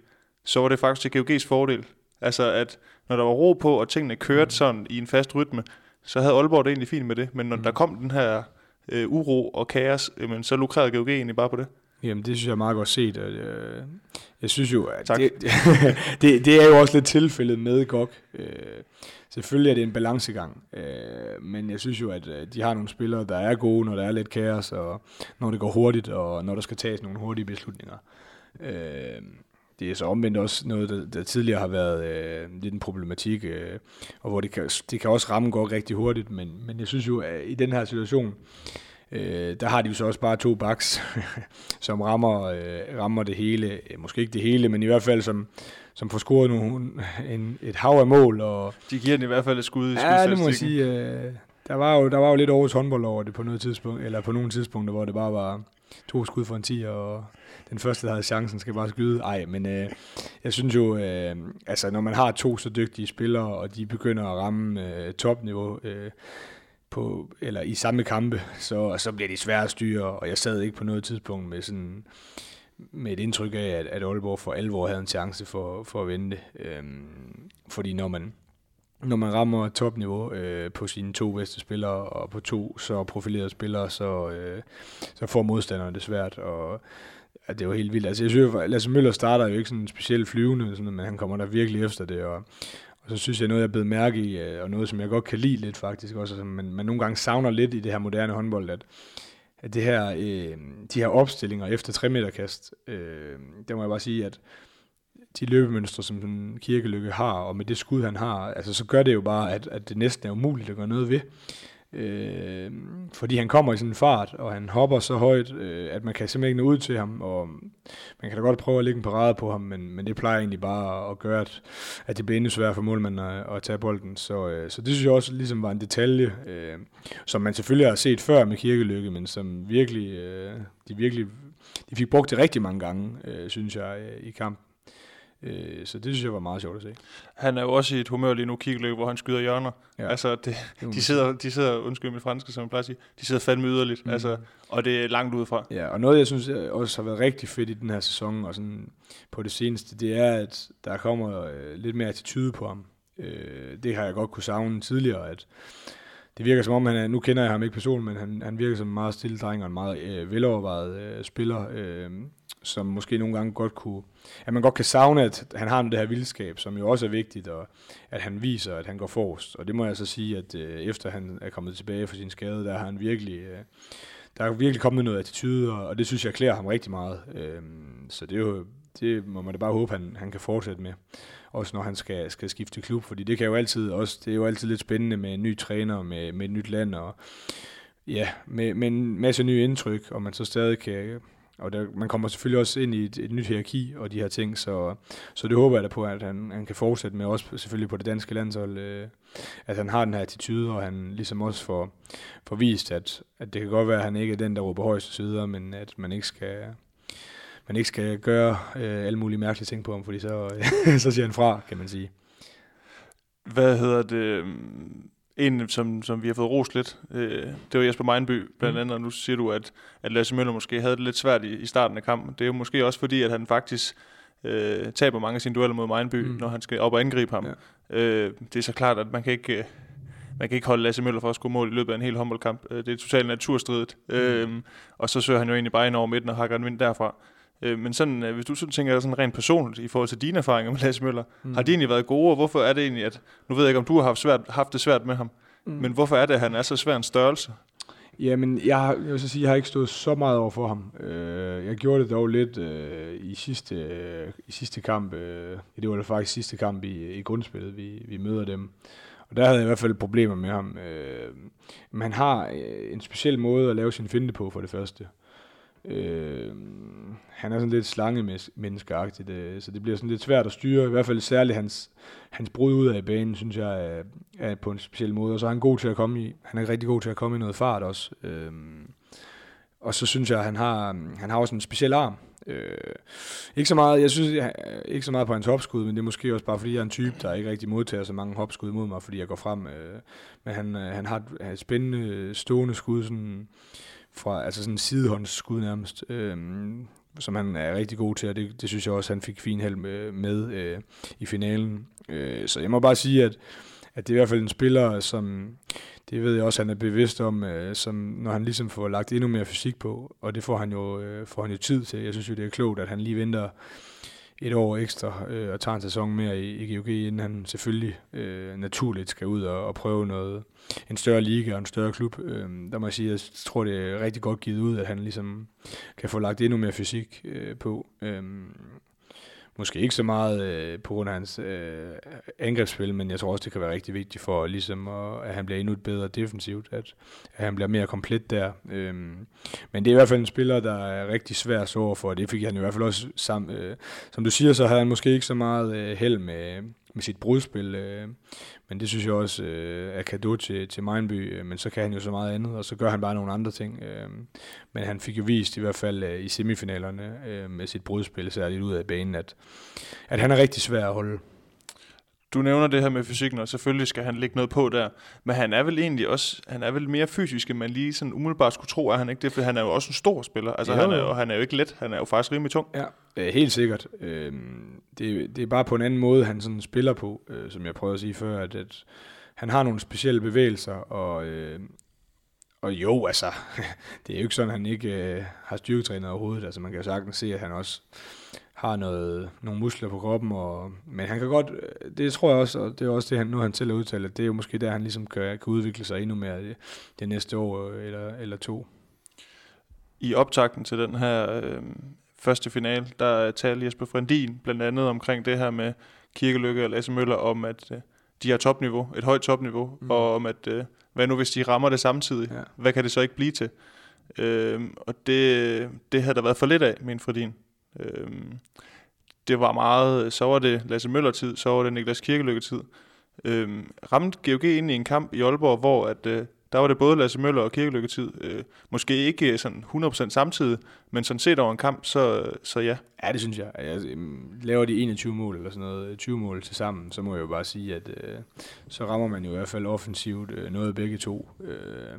så var det faktisk til GOG's fordel. Altså at når der var ro på, og tingene kørte mm. sådan i en fast rytme, så havde Aalborg det egentlig fint med det. Men når mm. der kom den her øh, uro og kaos, øh, så lukrerede GOG egentlig bare på det. Jamen, det synes jeg er meget godt set. Og, øh, jeg synes jo, at det, det, det er jo også lidt tilfældet med GOG. Øh, selvfølgelig er det en balancegang, øh, men jeg synes jo, at de har nogle spillere, der er gode, når der er lidt kaos, og når det går hurtigt, og når der skal tages nogle hurtige beslutninger. Det er så omvendt også noget, der, der tidligere har været øh, lidt en problematik, øh, og hvor det kan, det kan også ramme godt rigtig hurtigt, men, men jeg synes jo, at i den her situation, øh, der har de jo så også bare to backs, som rammer, øh, rammer det hele, måske ikke det hele, men i hvert fald som, som får scoret nogle, en, et hav af mål. Og, de giver den i hvert fald et skud i Ja, det må jeg sige. Øh, der, var jo, der var jo lidt over håndbold over det på noget tidspunkt, eller på nogle tidspunkter, hvor det bare var to skud for en 10, og den første, der havde chancen, skal bare skyde. Ej, men øh, jeg synes jo, øh, altså når man har to så dygtige spillere, og de begynder at ramme øh, topniveau, øh, på, eller i samme kampe, så, så bliver de svære at styre, og jeg sad ikke på noget tidspunkt med sådan med et indtryk af, at, at Aalborg for alvor havde en chance for, for at vinde Øhm, fordi når man, når man rammer topniveau øh, på sine to bedste spillere, og på to så profilerede spillere, så, øh, så får modstanderne det svært, og Ja, det var helt vildt. Altså, jeg synes, Lasse altså, Møller starter jo ikke sådan specielt flyvende, sådan, men han kommer der virkelig efter det, og så synes jeg, noget jeg er mærke i, øh, og noget, som jeg godt kan lide lidt faktisk også, som man, man nogle gange savner lidt i det her moderne håndbold, at, at det her, øh, de her opstillinger efter 3 meter kast, øh, der må jeg bare sige, at de løbemønstre, som den kirkelykke har, og med det skud, han har, altså, så gør det jo bare, at, at det næsten er umuligt at gøre noget ved. Øh, fordi han kommer i sådan en fart, og han hopper så højt, øh, at man kan simpelthen ikke nå ud til ham, og man kan da godt prøve at lægge en parade på ham, men, men det plejer egentlig bare at gøre, at, at det bliver endnu sværere for målmanden at, at tage bolden. Så, øh, så det synes jeg også ligesom var en detalje, øh, som man selvfølgelig har set før med Kirkelykke, men som virkelig, øh, de virkelig de fik brugt det rigtig mange gange, øh, synes jeg, øh, i kampen. Øh, så det synes jeg var meget sjovt at se. Han er jo også i et humør lige nu, Kigløb, hvor han skyder hjørner. Ja. Altså, det, de, sidder, de sidder, undskyld mit franske, som jeg plejer at sige, de sidder fandme yderligt, mm. altså, og det er langt udefra. Ja, og noget, jeg synes også har været rigtig fedt i den her sæson, og sådan på det seneste, det er, at der kommer øh, lidt mere attitude på ham. Øh, det har jeg godt kunne savne tidligere, at det virker som om, han er, nu kender jeg ham ikke personligt, men han, han virker som en meget stille dreng og en meget øh, velovervejet øh, spiller, øh, som måske nogle gange godt kunne, at man godt kan savne, at han har det her vildskab, som jo også er vigtigt, og at han viser, at han går forrest. Og det må jeg så sige, at øh, efter han er kommet tilbage fra sin skade, der har han virkelig, øh, der er virkelig kommet noget attitude, og, og det synes jeg klæder ham rigtig meget. Øh, så det er jo, det må man da bare håbe, han, han kan fortsætte med også når han skal, skal skifte klub, fordi det kan jo altid også, det er jo altid lidt spændende med en ny træner, med, med et nyt land, og ja, med, med en masse nye indtryk, og man så stadig kan, og der, man kommer selvfølgelig også ind i et, et nyt hierarki og de her ting, så, så det håber jeg da på, at han, han kan fortsætte med, også selvfølgelig på det danske landshold, øh, at han har den her attitude, og han ligesom også får, får vist, at, at det kan godt være, at han ikke er den, der råber højst videre, men at man ikke skal, man ikke skal gøre øh, alle mulige mærkelige ting på ham, fordi så, øh, så siger han fra, kan man sige. Hvad hedder det? En, som, som vi har fået rost lidt, øh, det var Jesper Meinby, blandt mm. andet, og nu siger du, at, at Lasse Møller måske havde det lidt svært i, i starten af kampen. Det er jo måske også fordi, at han faktisk øh, taber mange af sine dueller mod Meinby, mm. når han skal op og angribe ham. Ja. Øh, det er så klart, at man kan ikke... Øh, man kan ikke holde Lasse Møller for at score mål i løbet af en hel håndboldkamp. Øh, det er totalt naturstridigt. Mm. Øhm, og så søger han jo egentlig bare ind over midten og hakker en vind derfra. Øh, men sådan, øh, hvis du sådan tænker sådan rent personligt i forhold til dine erfaringer med Lasse Møller, mm. har de egentlig været gode, og hvorfor er det egentlig, at, nu ved jeg ikke, om du har haft, svært, haft det svært med ham, mm. men hvorfor er det, at han er så svær en størrelse? Jamen, jeg, har, jeg vil så sige, jeg har ikke stået så meget over for ham. Øh, jeg gjorde det dog lidt øh, i, sidste, øh, i sidste kamp. Øh, det var det faktisk sidste kamp i, i grundspillet, vi, vi møder dem. Og der havde jeg i hvert fald problemer med ham. Øh, men han har øh, en speciel måde at lave sin finte på, for det første. Øh, han er sådan lidt slangemenneskeagtigt, øh, så det bliver sådan lidt svært at styre. I hvert fald særligt hans, hans brud ud af banen, synes jeg, er, er på en speciel måde. Og så er han god til at komme i, han er rigtig god til at komme i noget fart også. Øh, og så synes jeg, at han har, han har også en speciel arm. Øh, ikke så meget, jeg synes jeg, ikke så meget på hans hopskud, men det er måske også bare fordi jeg er en type, der ikke rigtig modtager så mange hopskud mod mig, fordi jeg går frem. Øh, men han, øh, han har et, spændende stående skud, sådan, fra, altså sådan en sidehåndsskud nærmest, øh, som han er rigtig god til, og det, det synes jeg også, han fik fin held med, med øh, i finalen. Øh, så jeg må bare sige, at, at det er i hvert fald en spiller, som det ved jeg også, han er bevidst om, øh, som når han ligesom får lagt endnu mere fysik på, og det får han jo, øh, får han jo tid til. Jeg synes jo, det er klogt, at han lige venter et år ekstra øh, og tager en sæson mere i, i GOG, inden han selvfølgelig øh, naturligt skal ud og, og prøve noget, en større liga og en større klub. Øh, der må jeg sige, at jeg tror, det er rigtig godt givet ud, at han ligesom kan få lagt endnu mere fysik øh, på. Øh, Måske ikke så meget øh, på grund af hans øh, angrebsspil, men jeg tror også, det kan være rigtig vigtigt for, ligesom, at, at han bliver endnu bedre defensivt, at, at han bliver mere komplet der. Øhm, men det er i hvert fald en spiller, der er rigtig svær at så for, og det fik han i hvert fald også sammen. Øh, som du siger, så havde han måske ikke så meget øh, held med, med sit brudspil. Øh, men det synes jeg også øh, er kado til, til Mindby, øh, men så kan han jo så meget andet, og så gør han bare nogle andre ting. Øh, men han fik jo vist i hvert fald øh, i semifinalerne øh, med sit brudspil, særligt ud af banen, at, at han er rigtig svær at holde. Du nævner det her med fysikken, og selvfølgelig skal han lægge noget på der. Men han er vel egentlig også, han er vel mere fysisk, end man lige sådan umiddelbart skulle tro, at han ikke det, for han er jo også en stor spiller. Altså han er, jo, han er jo ikke let, han er jo faktisk rimelig tung. Ja, øh, helt sikkert. Øh, det, det er bare på en anden måde, han sådan spiller på, øh, som jeg prøvede at sige før, at, at han har nogle specielle bevægelser, og, øh, og jo, altså, det er jo ikke sådan, at han ikke øh, har styrketrænet overhovedet. Altså man kan jo sagtens se, at han også har noget, nogle muskler på kroppen, og, men han kan godt, øh, det tror jeg også, og det er også det, han, nu han selv har udtalt, at det er jo måske der, han ligesom kan, kan udvikle sig endnu mere det, det næste år øh, eller, eller to. I optakten til den her øh, første final, der talte Jesper Frendin blandt andet omkring det her med Kirkelykke og Lasse Møller, om at øh, de har topniveau, et højt topniveau, mm. og om at, øh, hvad nu hvis de rammer det samtidig, ja. hvad kan det så ikke blive til? Øh, og det, det havde der været for lidt af, min Fredin. Øhm, det var meget, så var det Lasse Møller-tid, så var det Niklas Kirkelykke-tid. Øhm, ramte GOG ind i en kamp i Aalborg, hvor at, øh, der var det både Lasse Møller og Kirkelykketid. Øh, måske ikke øh, sådan 100% samtidig, men sådan set over en kamp, så, så ja. Ja, det synes jeg. jeg laver de 21 mål eller sådan noget, 20 mål til sammen, så må jeg jo bare sige, at øh, så rammer man jo i hvert fald offensivt øh, noget af begge to. Øh,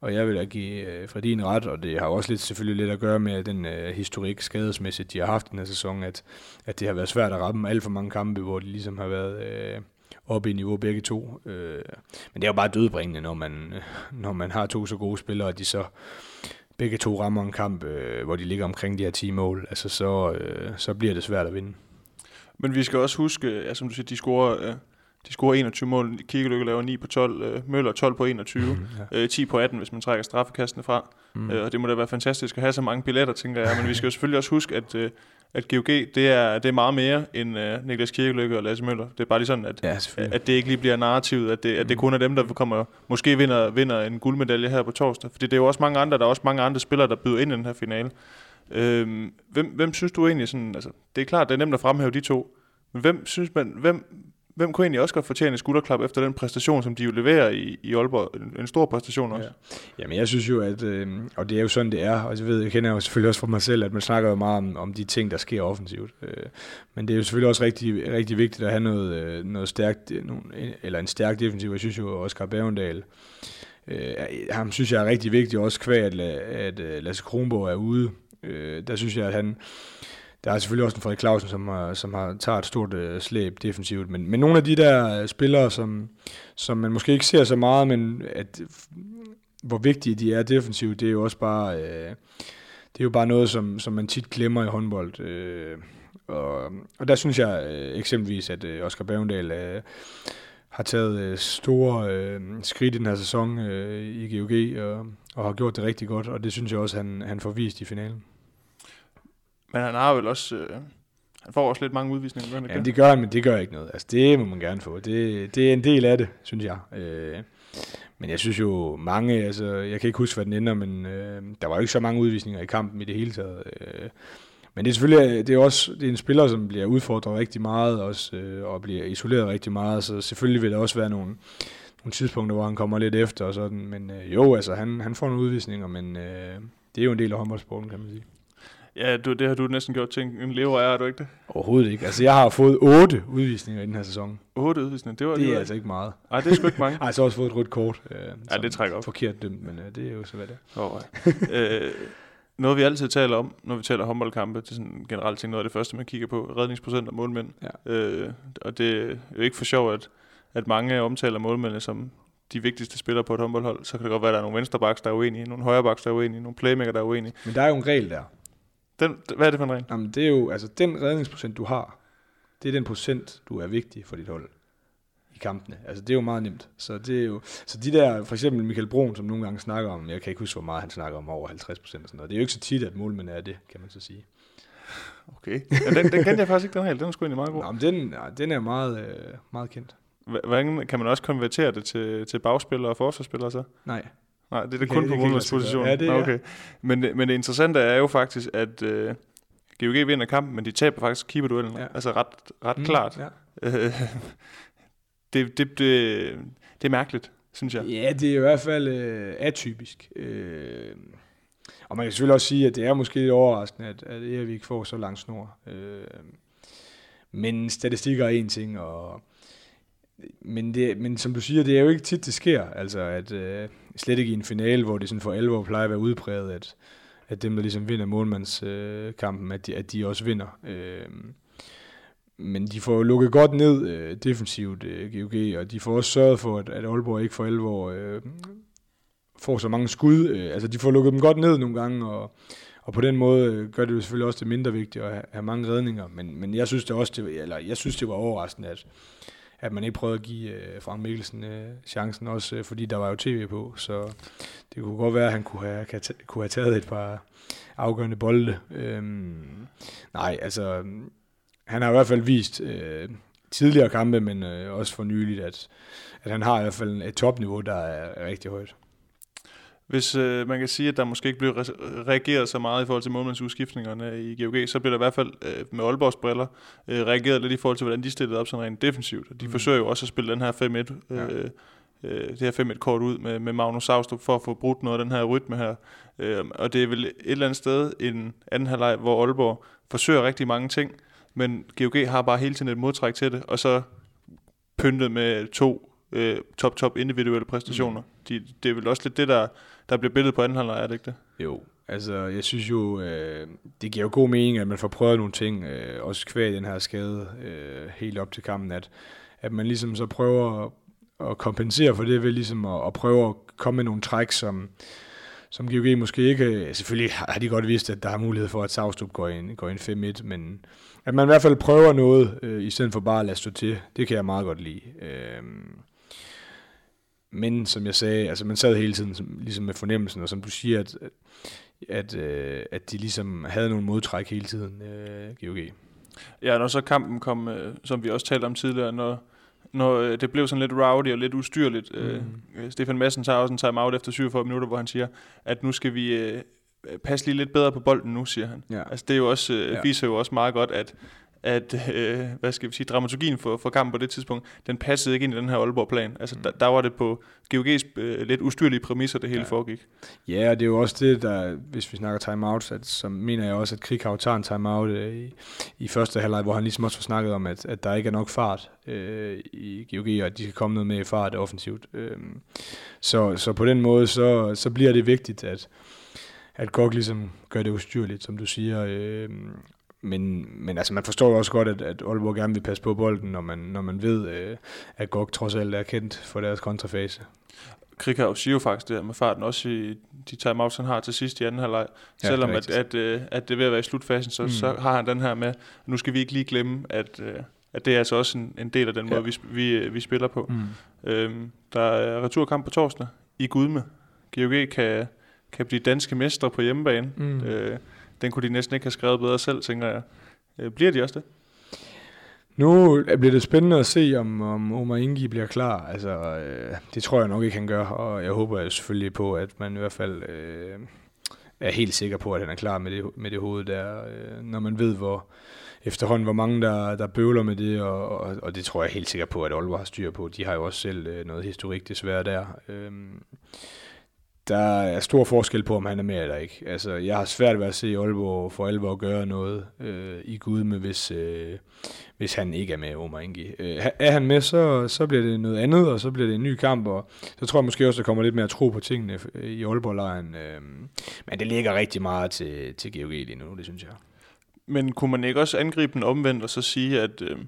og jeg vil da give øh, Fredin ret, og det har også lidt, selvfølgelig lidt at gøre med den øh, historik skadesmæssigt, de har haft den her sæson, at, at det har været svært at ramme alt for mange kampe, hvor de ligesom har været øh, op i niveau begge to. Øh, men det er jo bare dødbringende, når man, når man har to så gode spillere, og de så begge to rammer en kamp, øh, hvor de ligger omkring de her 10 mål, altså så, øh, så bliver det svært at vinde. Men vi skal også huske, ja, som du siger, de scorer øh, de scorer 21 mål, Kirkelykke laver 9 på 12, øh, Møller 12 på 21, mm, ja. øh, 10 på 18, hvis man trækker straffekastene fra. Mm. Øh, og det må da være fantastisk at have så mange billetter, tænker jeg. Men vi skal jo selvfølgelig også huske, at, øh, at GOG, det er, det er meget mere end øh, Niklas Kirkelykke og Lasse Møller. Det er bare lige sådan, at, ja, at det ikke lige bliver narrativet, at det, at det mm. kun er dem, der kommer, måske vinder, vinder en guldmedalje her på torsdag. Fordi det er jo også mange andre, der er også mange andre spillere, der byder ind i den her finale. Øh, hvem, hvem synes du egentlig sådan, altså, det er klart, det er nemt at fremhæve de to, men hvem synes man, hvem, hvem kunne egentlig også godt fortjene et skulderklap efter den præstation, som de jo leverer i, i Aalborg? En, en stor præstation også. Ja. Jamen jeg synes jo, at, øh, og det er jo sådan, det er, og jeg ved, jeg kender jo selvfølgelig også fra mig selv, at man snakker jo meget om, om de ting, der sker offensivt. Øh, men det er jo selvfølgelig også rigtig, rigtig vigtigt at have noget, øh, noget stærkt, øh, eller en stærk defensiv. Jeg synes jo, at Oscar Bavendal, øh, ham synes jeg er rigtig vigtig, også kvæg, at, at, at Lasse Kronborg er ude. Øh, der synes jeg, at han der er selvfølgelig også en Frederik Clausen, som har, som har taget et stort øh, slæb defensivt, men, men nogle af de der øh, spillere, som, som man måske ikke ser så meget, men at, hvor vigtige de er defensivt, det er jo også bare, øh, det er jo bare noget, som, som man tit glemmer i håndbold. Øh, og, og der synes jeg øh, eksempelvis, at øh, Oscar Bavendal øh, har taget øh, store øh, skridt i den her sæson øh, i GOG, og, og har gjort det rigtig godt, og det synes jeg også, han, han får vist i finalen. Men han har vel også... Øh, han får også lidt mange udvisninger. Ja, det gør han, men det gør ikke noget. Altså, det må man gerne få. Det, det er en del af det, synes jeg. Øh, men jeg synes jo mange, altså, jeg kan ikke huske, hvad den ender, men øh, der var jo ikke så mange udvisninger i kampen i det hele taget. Øh, men det er selvfølgelig det er også det er en spiller, som bliver udfordret rigtig meget også, øh, og bliver isoleret rigtig meget, så selvfølgelig vil der også være nogle, nogle tidspunkter, hvor han kommer lidt efter og sådan. Men øh, jo, altså han, han får nogle udvisninger, men øh, det er jo en del af håndboldsporten, kan man sige. Ja, du, det har du næsten gjort til en lever er du ikke det? Overhovedet ikke. Altså, jeg har fået otte udvisninger i den her sæson. Otte udvisninger? Det, var, det er altså ikke meget. Nej, det er sgu ikke mange. Ej, så har også fået et rødt kort. Øh, ja, det trækker op. Forkert dømt, men øh, det er jo så, hvad det er. Oh, øh, noget vi altid taler om, når vi taler håndboldkampe, det er sådan generelt ting, noget af det første, man kigger på, redningsprocent og målmænd. Ja. Øh, og det er jo ikke for sjov, at, at mange omtaler målmændene som de vigtigste spillere på et håndboldhold. Så kan det godt være, at der er nogle venstrebacks, der er uenige, nogle højrebacks, der er uenige, nogle playmaker, der er uenige. Men der er jo en regel der. Den, hvad er det for en regel? Jamen, det er jo, altså den redningsprocent, du har, det er den procent, du er vigtig for dit hold i kampene. Altså det er jo meget nemt. Så det er jo, så de der, for eksempel Michael Brun, som nogle gange snakker om, jeg kan ikke huske, hvor meget han snakker om, over 50 procent og sådan noget. Det er jo ikke så tit, at målmænd er det, kan man så sige. Okay. Ja, den, den kendte jeg faktisk ikke, den regel. Den er sgu egentlig meget god. Nå, men den, ja, den er meget, øh, meget kendt. Hvordan kan man også konvertere det til, til bagspillere og forsvarsspillere så? Nej. Nej, det er det kun på målmandsposition. Ja, det er okay. Men, men det interessante er jo faktisk, at uh, GOG vinder kampen, men de taber faktisk keeperduellen. Ja. Altså ret, ret mm, klart. Ja. det, det, det, det er mærkeligt, synes jeg. Ja, det er i hvert fald uh, atypisk. Uh, og man kan selvfølgelig også sige, at det er måske lidt overraskende, at, at Erik får så lang snor. Uh, men statistikker er en ting, og men, det, men som du siger, det er jo ikke tit, det sker. Altså, at øh, slet ikke i en finale, hvor det sådan for alvor plejer at være udpræget, at, at dem, der ligesom vinder målmandskampen, øh, at, de, at de også vinder. Øh, men de får jo lukket godt ned øh, defensivt, øh, GOG, og de får også sørget for, at, at Aalborg ikke for alvor øh, får så mange skud. Øh, altså, de får lukket dem godt ned nogle gange, og, og på den måde øh, gør det jo selvfølgelig også det mindre vigtigt at have, have mange redninger. Men, men jeg synes det også, det, eller jeg synes det var overraskende, at, at man ikke prøvede at give øh, Frank Mikkelsen øh, chancen, også øh, fordi der var jo tv på, så det kunne godt være, at han kunne have, kunne have taget et par afgørende bolde. Øhm, nej, altså, han har i hvert fald vist øh, tidligere kampe, men øh, også for nyligt, at, at han har i hvert fald et topniveau, der er, er rigtig højt. Hvis øh, man kan sige, at der måske ikke bliver reageret så meget i forhold til målmandsudskiftningerne i GOG, så bliver der i hvert fald øh, med Aalborgs briller øh, reageret lidt i forhold til, hvordan de stillede op sådan rent defensivt. De mm. forsøger jo også at spille den her 5-1 øh, øh, det her 5-1 kort ud med, med Magnus Saustrup for at få brudt noget af den her rytme her. Øh, og det er vel et eller andet sted en anden halvleg, hvor Aalborg forsøger rigtig mange ting, men GOG har bare hele tiden et modtræk til det, og så pyntet med to øh, top, top individuelle præstationer. Mm. De, det er vel også lidt det, der, der bliver billedet på anden halvleg, er det ikke det? Jo, altså jeg synes jo, øh, det giver jo god mening, at man får prøvet nogle ting, øh, også kvæg den her skade øh, helt op til kampen, at, at man ligesom så prøver at, at kompensere for det ved ligesom at, at prøve at komme med nogle træk, som, som GOG måske ikke, selvfølgelig har de godt vidst, at der er mulighed for, at Savstrup går ind, går ind 5-1, men at man i hvert fald prøver noget, øh, i stedet for bare at lade stå til, det kan jeg meget godt lide. Øh, men som jeg sagde, altså man sad hele tiden som, ligesom med fornemmelsen, og som du siger, at, at, øh, at de ligesom havde nogle modtræk hele tiden, øh, GOG. Ja, når så kampen kom, øh, som vi også talte om tidligere, når, når øh, det blev sådan lidt rowdy og lidt ustyrligt. Øh, mm. Øh, Stefan Madsen tager også en time-out efter 47 minutter, hvor han siger, at nu skal vi øh, passe lige lidt bedre på bolden nu, siger han. Ja. Altså det er jo også, øh, ja. viser jo også meget godt, at at, øh, hvad skal vi sige, dramaturgien for, for kampen på det tidspunkt, den passede ikke ind i den her Aalborg-plan. Altså, mm. der, der var det på GOG's øh, lidt ustyrlige præmisser, det hele ja. foregik. Ja, og det er jo også det, der, hvis vi snakker timeouts, at, så mener jeg også, at Krighav tager en timeout øh, i, i første halvleg, hvor han ligesom også får snakket om, at, at der ikke er nok fart øh, i GOG, og at de skal komme noget med i fart offensivt. Øh, så, så på den måde, så, så bliver det vigtigt, at, at GOG ligesom gør det ustyrligt, som du siger, øh, men, men altså, man forstår jo også godt, at, at Aalborg gerne vil passe på bolden, når man, når man ved, øh, at GOG trods alt er kendt for deres kontrafase. Krikau siger jo faktisk det med farten, også i de timeouts, han har til sidst i anden halvleg. Ja, Selvom at, at, øh, at det er ved at være i slutfasen, så, mm. så har han den her med, nu skal vi ikke lige glemme, at, øh, at det er altså også en, en del af den ja. måde, vi, vi, øh, vi spiller på. Mm. Øhm, der er returkamp på torsdag i Gudme. GOG kan, kan blive danske mestre på hjemmebane. Mm. Øh, den kunne de næsten ikke have skrevet bedre selv, tænker jeg. Øh, bliver de også det? Nu bliver det spændende at se, om, om Omar Ingi bliver klar. Altså, øh, det tror jeg nok ikke, han gør, og jeg håber selvfølgelig på, at man i hvert fald øh, er helt sikker på, at han er klar med det, med det hoved der, øh, når man ved, hvor efterhånden, hvor mange der, der bøvler med det, og, og, og det tror jeg helt sikker på, at Aalborg har styr på. De har jo også selv øh, noget historik desværre der. Øh, der er stor forskel på, om han er med eller ikke. Altså, jeg har svært ved at se Aalborg for alvor gøre noget øh, i Gud med, hvis, øh, hvis han ikke er med, Omar Ingi. Øh, er han med, så, så bliver det noget andet, og så bliver det en ny kamp, og så tror jeg måske også, der kommer lidt mere tro på tingene i Aalborg-lejren. Øh, men det ligger rigtig meget til, til GOG lige nu, det synes jeg. Men kunne man ikke også angribe den omvendt og så sige, at øh,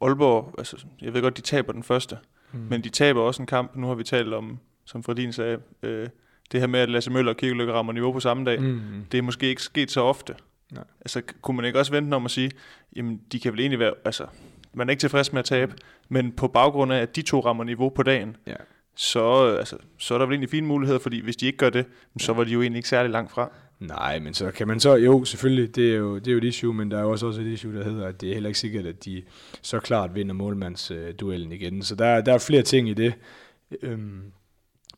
Aalborg, altså, jeg ved godt, de taber den første, mm. men de taber også en kamp. Nu har vi talt om, som Fredin sagde, øh, det her med, at Lasse Møller og Kirkeløkke rammer niveau på samme dag, mm. det er måske ikke sket så ofte. Nej. Altså, kunne man ikke også vente om at sige, jamen, de kan vel egentlig være, altså, man er ikke tilfreds med at tabe, men på baggrund af, at de to rammer niveau på dagen, ja. så, altså, så er der vel egentlig fine muligheder, fordi hvis de ikke gør det, så var de jo egentlig ikke særlig langt fra. Nej, men så kan man så, jo selvfølgelig, det er jo, det er jo et issue, men der er jo også, også et issue, der hedder, at det er heller ikke sikkert, at de så klart vinder målmandsduellen igen. Så der, der er flere ting i det. Øhm,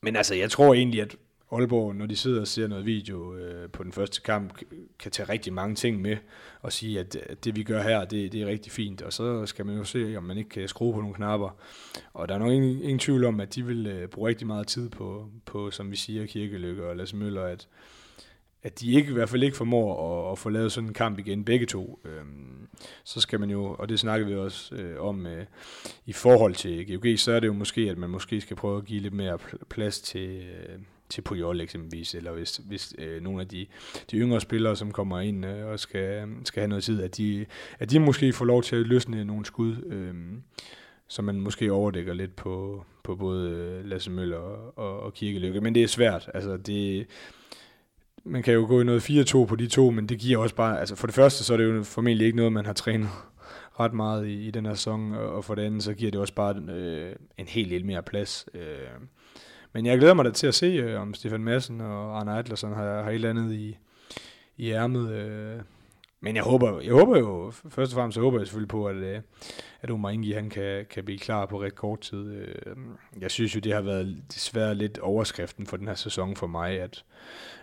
men altså, jeg tror egentlig, at Aalborg, når de sidder og ser noget video øh, på den første kamp, kan tage rigtig mange ting med og sige, at, at det vi gør her, det, det er rigtig fint. Og så skal man jo se, om man ikke kan skrue på nogle knapper. Og der er nok ingen, ingen tvivl om, at de vil øh, bruge rigtig meget tid på, på, som vi siger, Kirkelykke og Lasse Møller, at, at de ikke i hvert fald ikke formår at, at få lavet sådan en kamp igen, begge to. øh, så skal man jo, og det snakker vi også øh, om øh, i forhold til GOG, så er det jo måske, at man måske skal prøve at give lidt mere plads til, øh, til Puyol eksempelvis, eller hvis, hvis øh, nogle af de, de yngre spillere, som kommer ind øh, og skal, skal have noget tid, at de, at de måske får lov til at løsne nogle skud, øh, så man måske overdækker lidt på, på både øh, Lasse Møller og, og, og Kirkelykke. Men det er svært. Altså, det, man kan jo gå i noget 4-2 på de to, men det giver også bare, altså for det første, så er det jo formentlig ikke noget, man har trænet ret meget i, i den her sæson, og for det andet, så giver det også bare øh, en helt lidt mere plads. Øh, men jeg glæder mig da til at se, øh, om Stefan Madsen og Arne Adlersen har, har et eller andet i, i ærmet. Øh. Men jeg håber, jeg håber jo, først og fremmest så håber jeg selvfølgelig på, at, øh, at Omar Ingi, han kan, kan blive klar på ret kort tid. Øh. Jeg synes jo, det har været desværre lidt overskriften for den her sæson for mig, at,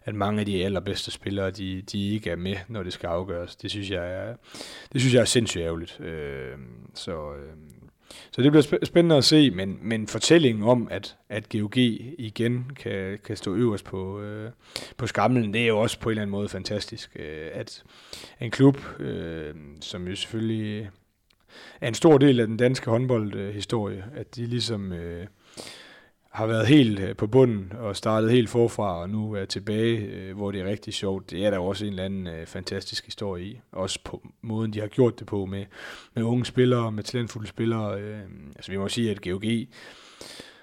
at mange af de allerbedste spillere, de, de ikke er med, når det skal afgøres. Det synes jeg er, det synes jeg er sindssygt ærgerligt. Øh, så, øh, så det bliver spændende at se, men, men fortællingen om, at, at GOG igen kan, kan stå øverst på, øh, på skamlen, det er jo også på en eller anden måde fantastisk. Øh, at en klub, øh, som jo selvfølgelig er en stor del af den danske håndboldhistorie, at de ligesom... Øh, har været helt øh, på bunden og startet helt forfra, og nu er tilbage, øh, hvor det er rigtig sjovt. Det er der også en eller anden øh, fantastisk historie i. Også på måden, de har gjort det på med, med unge spillere, med talentfulde spillere. altså vi må sige, at GOG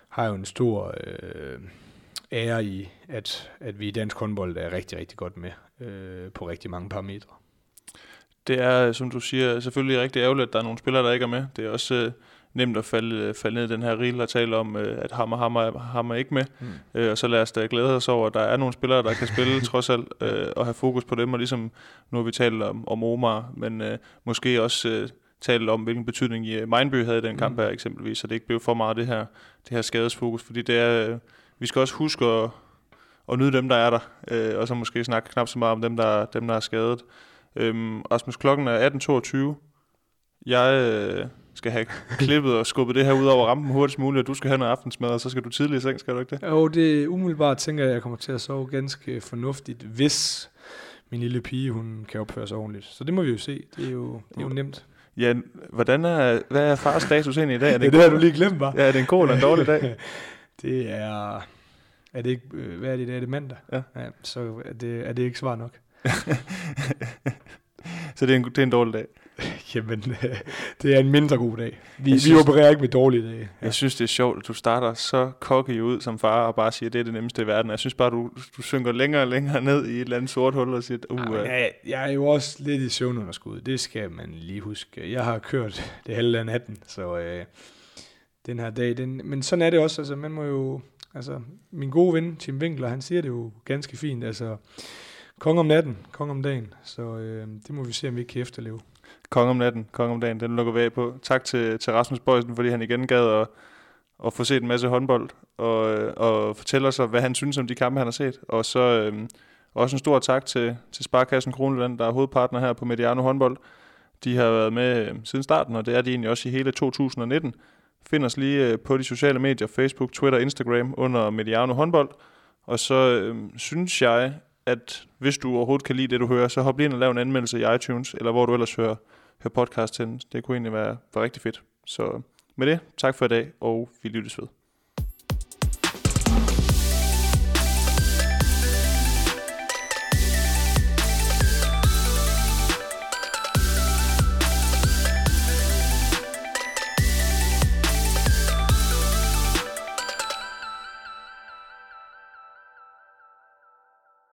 har jo en stor øh, ære i, at, at vi i dansk håndbold er rigtig, rigtig godt med øh, på rigtig mange parametre. Det er, som du siger, selvfølgelig rigtig ærgerligt, at der er nogle spillere, der ikke er med. Det er også... Øh nemt at falde, falde ned i den her rille og tale om, øh, at Hammer Hammer Hammer ikke med. Mm. Øh, og så lad os da glæde os over, at der er nogle spillere, der kan spille trods alt, øh, og have fokus på dem. Og ligesom nu har vi talt om, om Omar, men øh, måske også øh, tale om, hvilken betydning i Mindby havde i den kamp mm. her eksempelvis, så det ikke blev for meget det her, det her skadesfokus. Fordi det er, øh, vi skal også huske at, at nyde dem, der er der, øh, og så måske snakke knap så meget om dem, der, dem, der er skadet. Øhm, Rasmus, klokken er 18.22. Jeg... Øh, skal have klippet og skubbet det her ud over rampen hurtigst muligt, og du skal have noget aftensmad, og så skal du tidligt i seng, skal du ikke det? Jo, det er umiddelbart tænker jeg, at jeg kommer til at sove ganske fornuftigt, hvis min lille pige, hun kan opføre sig ordentligt. Så det må vi jo se. Det er jo, det er jo nemt. Ja, hvordan er, hvad er fars status egentlig i dag? Er det, det, det har du lige glemt, bare. Ja, er det en god eller en dårlig dag? det er... Er det ikke, øh, hvad er det i dag? Er det mandag? Ja. ja så er det, er det ikke svar nok. så det er en, det er en dårlig dag. Jamen, det er en mindre god dag. Vi, vi synes, opererer ikke med dårlige dage. Ja. Jeg synes, det er sjovt, at du starter så cocky ud som far, og bare siger, at det er det nemmeste i verden. Jeg synes bare, du, du synker længere og længere ned i et eller andet sort hul og siger, uh, ja, jeg, jeg er jo også lidt i søvnunderskud. Det skal man lige huske. Jeg har kørt det hele af natten, så øh, den her dag, den, men sådan er det også. Altså, man må jo, altså, min gode ven, Tim Winkler, han siger det jo ganske fint. Altså, kong om natten, kong om dagen. Så øh, det må vi se, om vi kan efterleve. Kong om natten, kong om dagen, den lukker vi af på. Tak til, til Rasmus Bøjsen, fordi han igen gad at, at få set en masse håndbold, og, øh, og fortælle os, hvad han synes om de kampe, han har set. Og så øhm, også en stor tak til, til Sparkassen Kroneland, der er hovedpartner her på Mediano håndbold. De har været med øhm, siden starten, og det er de egentlig også i hele 2019. Find os lige øh, på de sociale medier, Facebook, Twitter, Instagram under Mediano håndbold. Og så øh, synes jeg, at hvis du overhovedet kan lide det, du hører, så hop lige ind og lav en anmeldelse i iTunes, eller hvor du ellers hører, høre podcast til. Det kunne egentlig være, være rigtig fedt. Så med det, tak for i dag, og vi lyttes ved.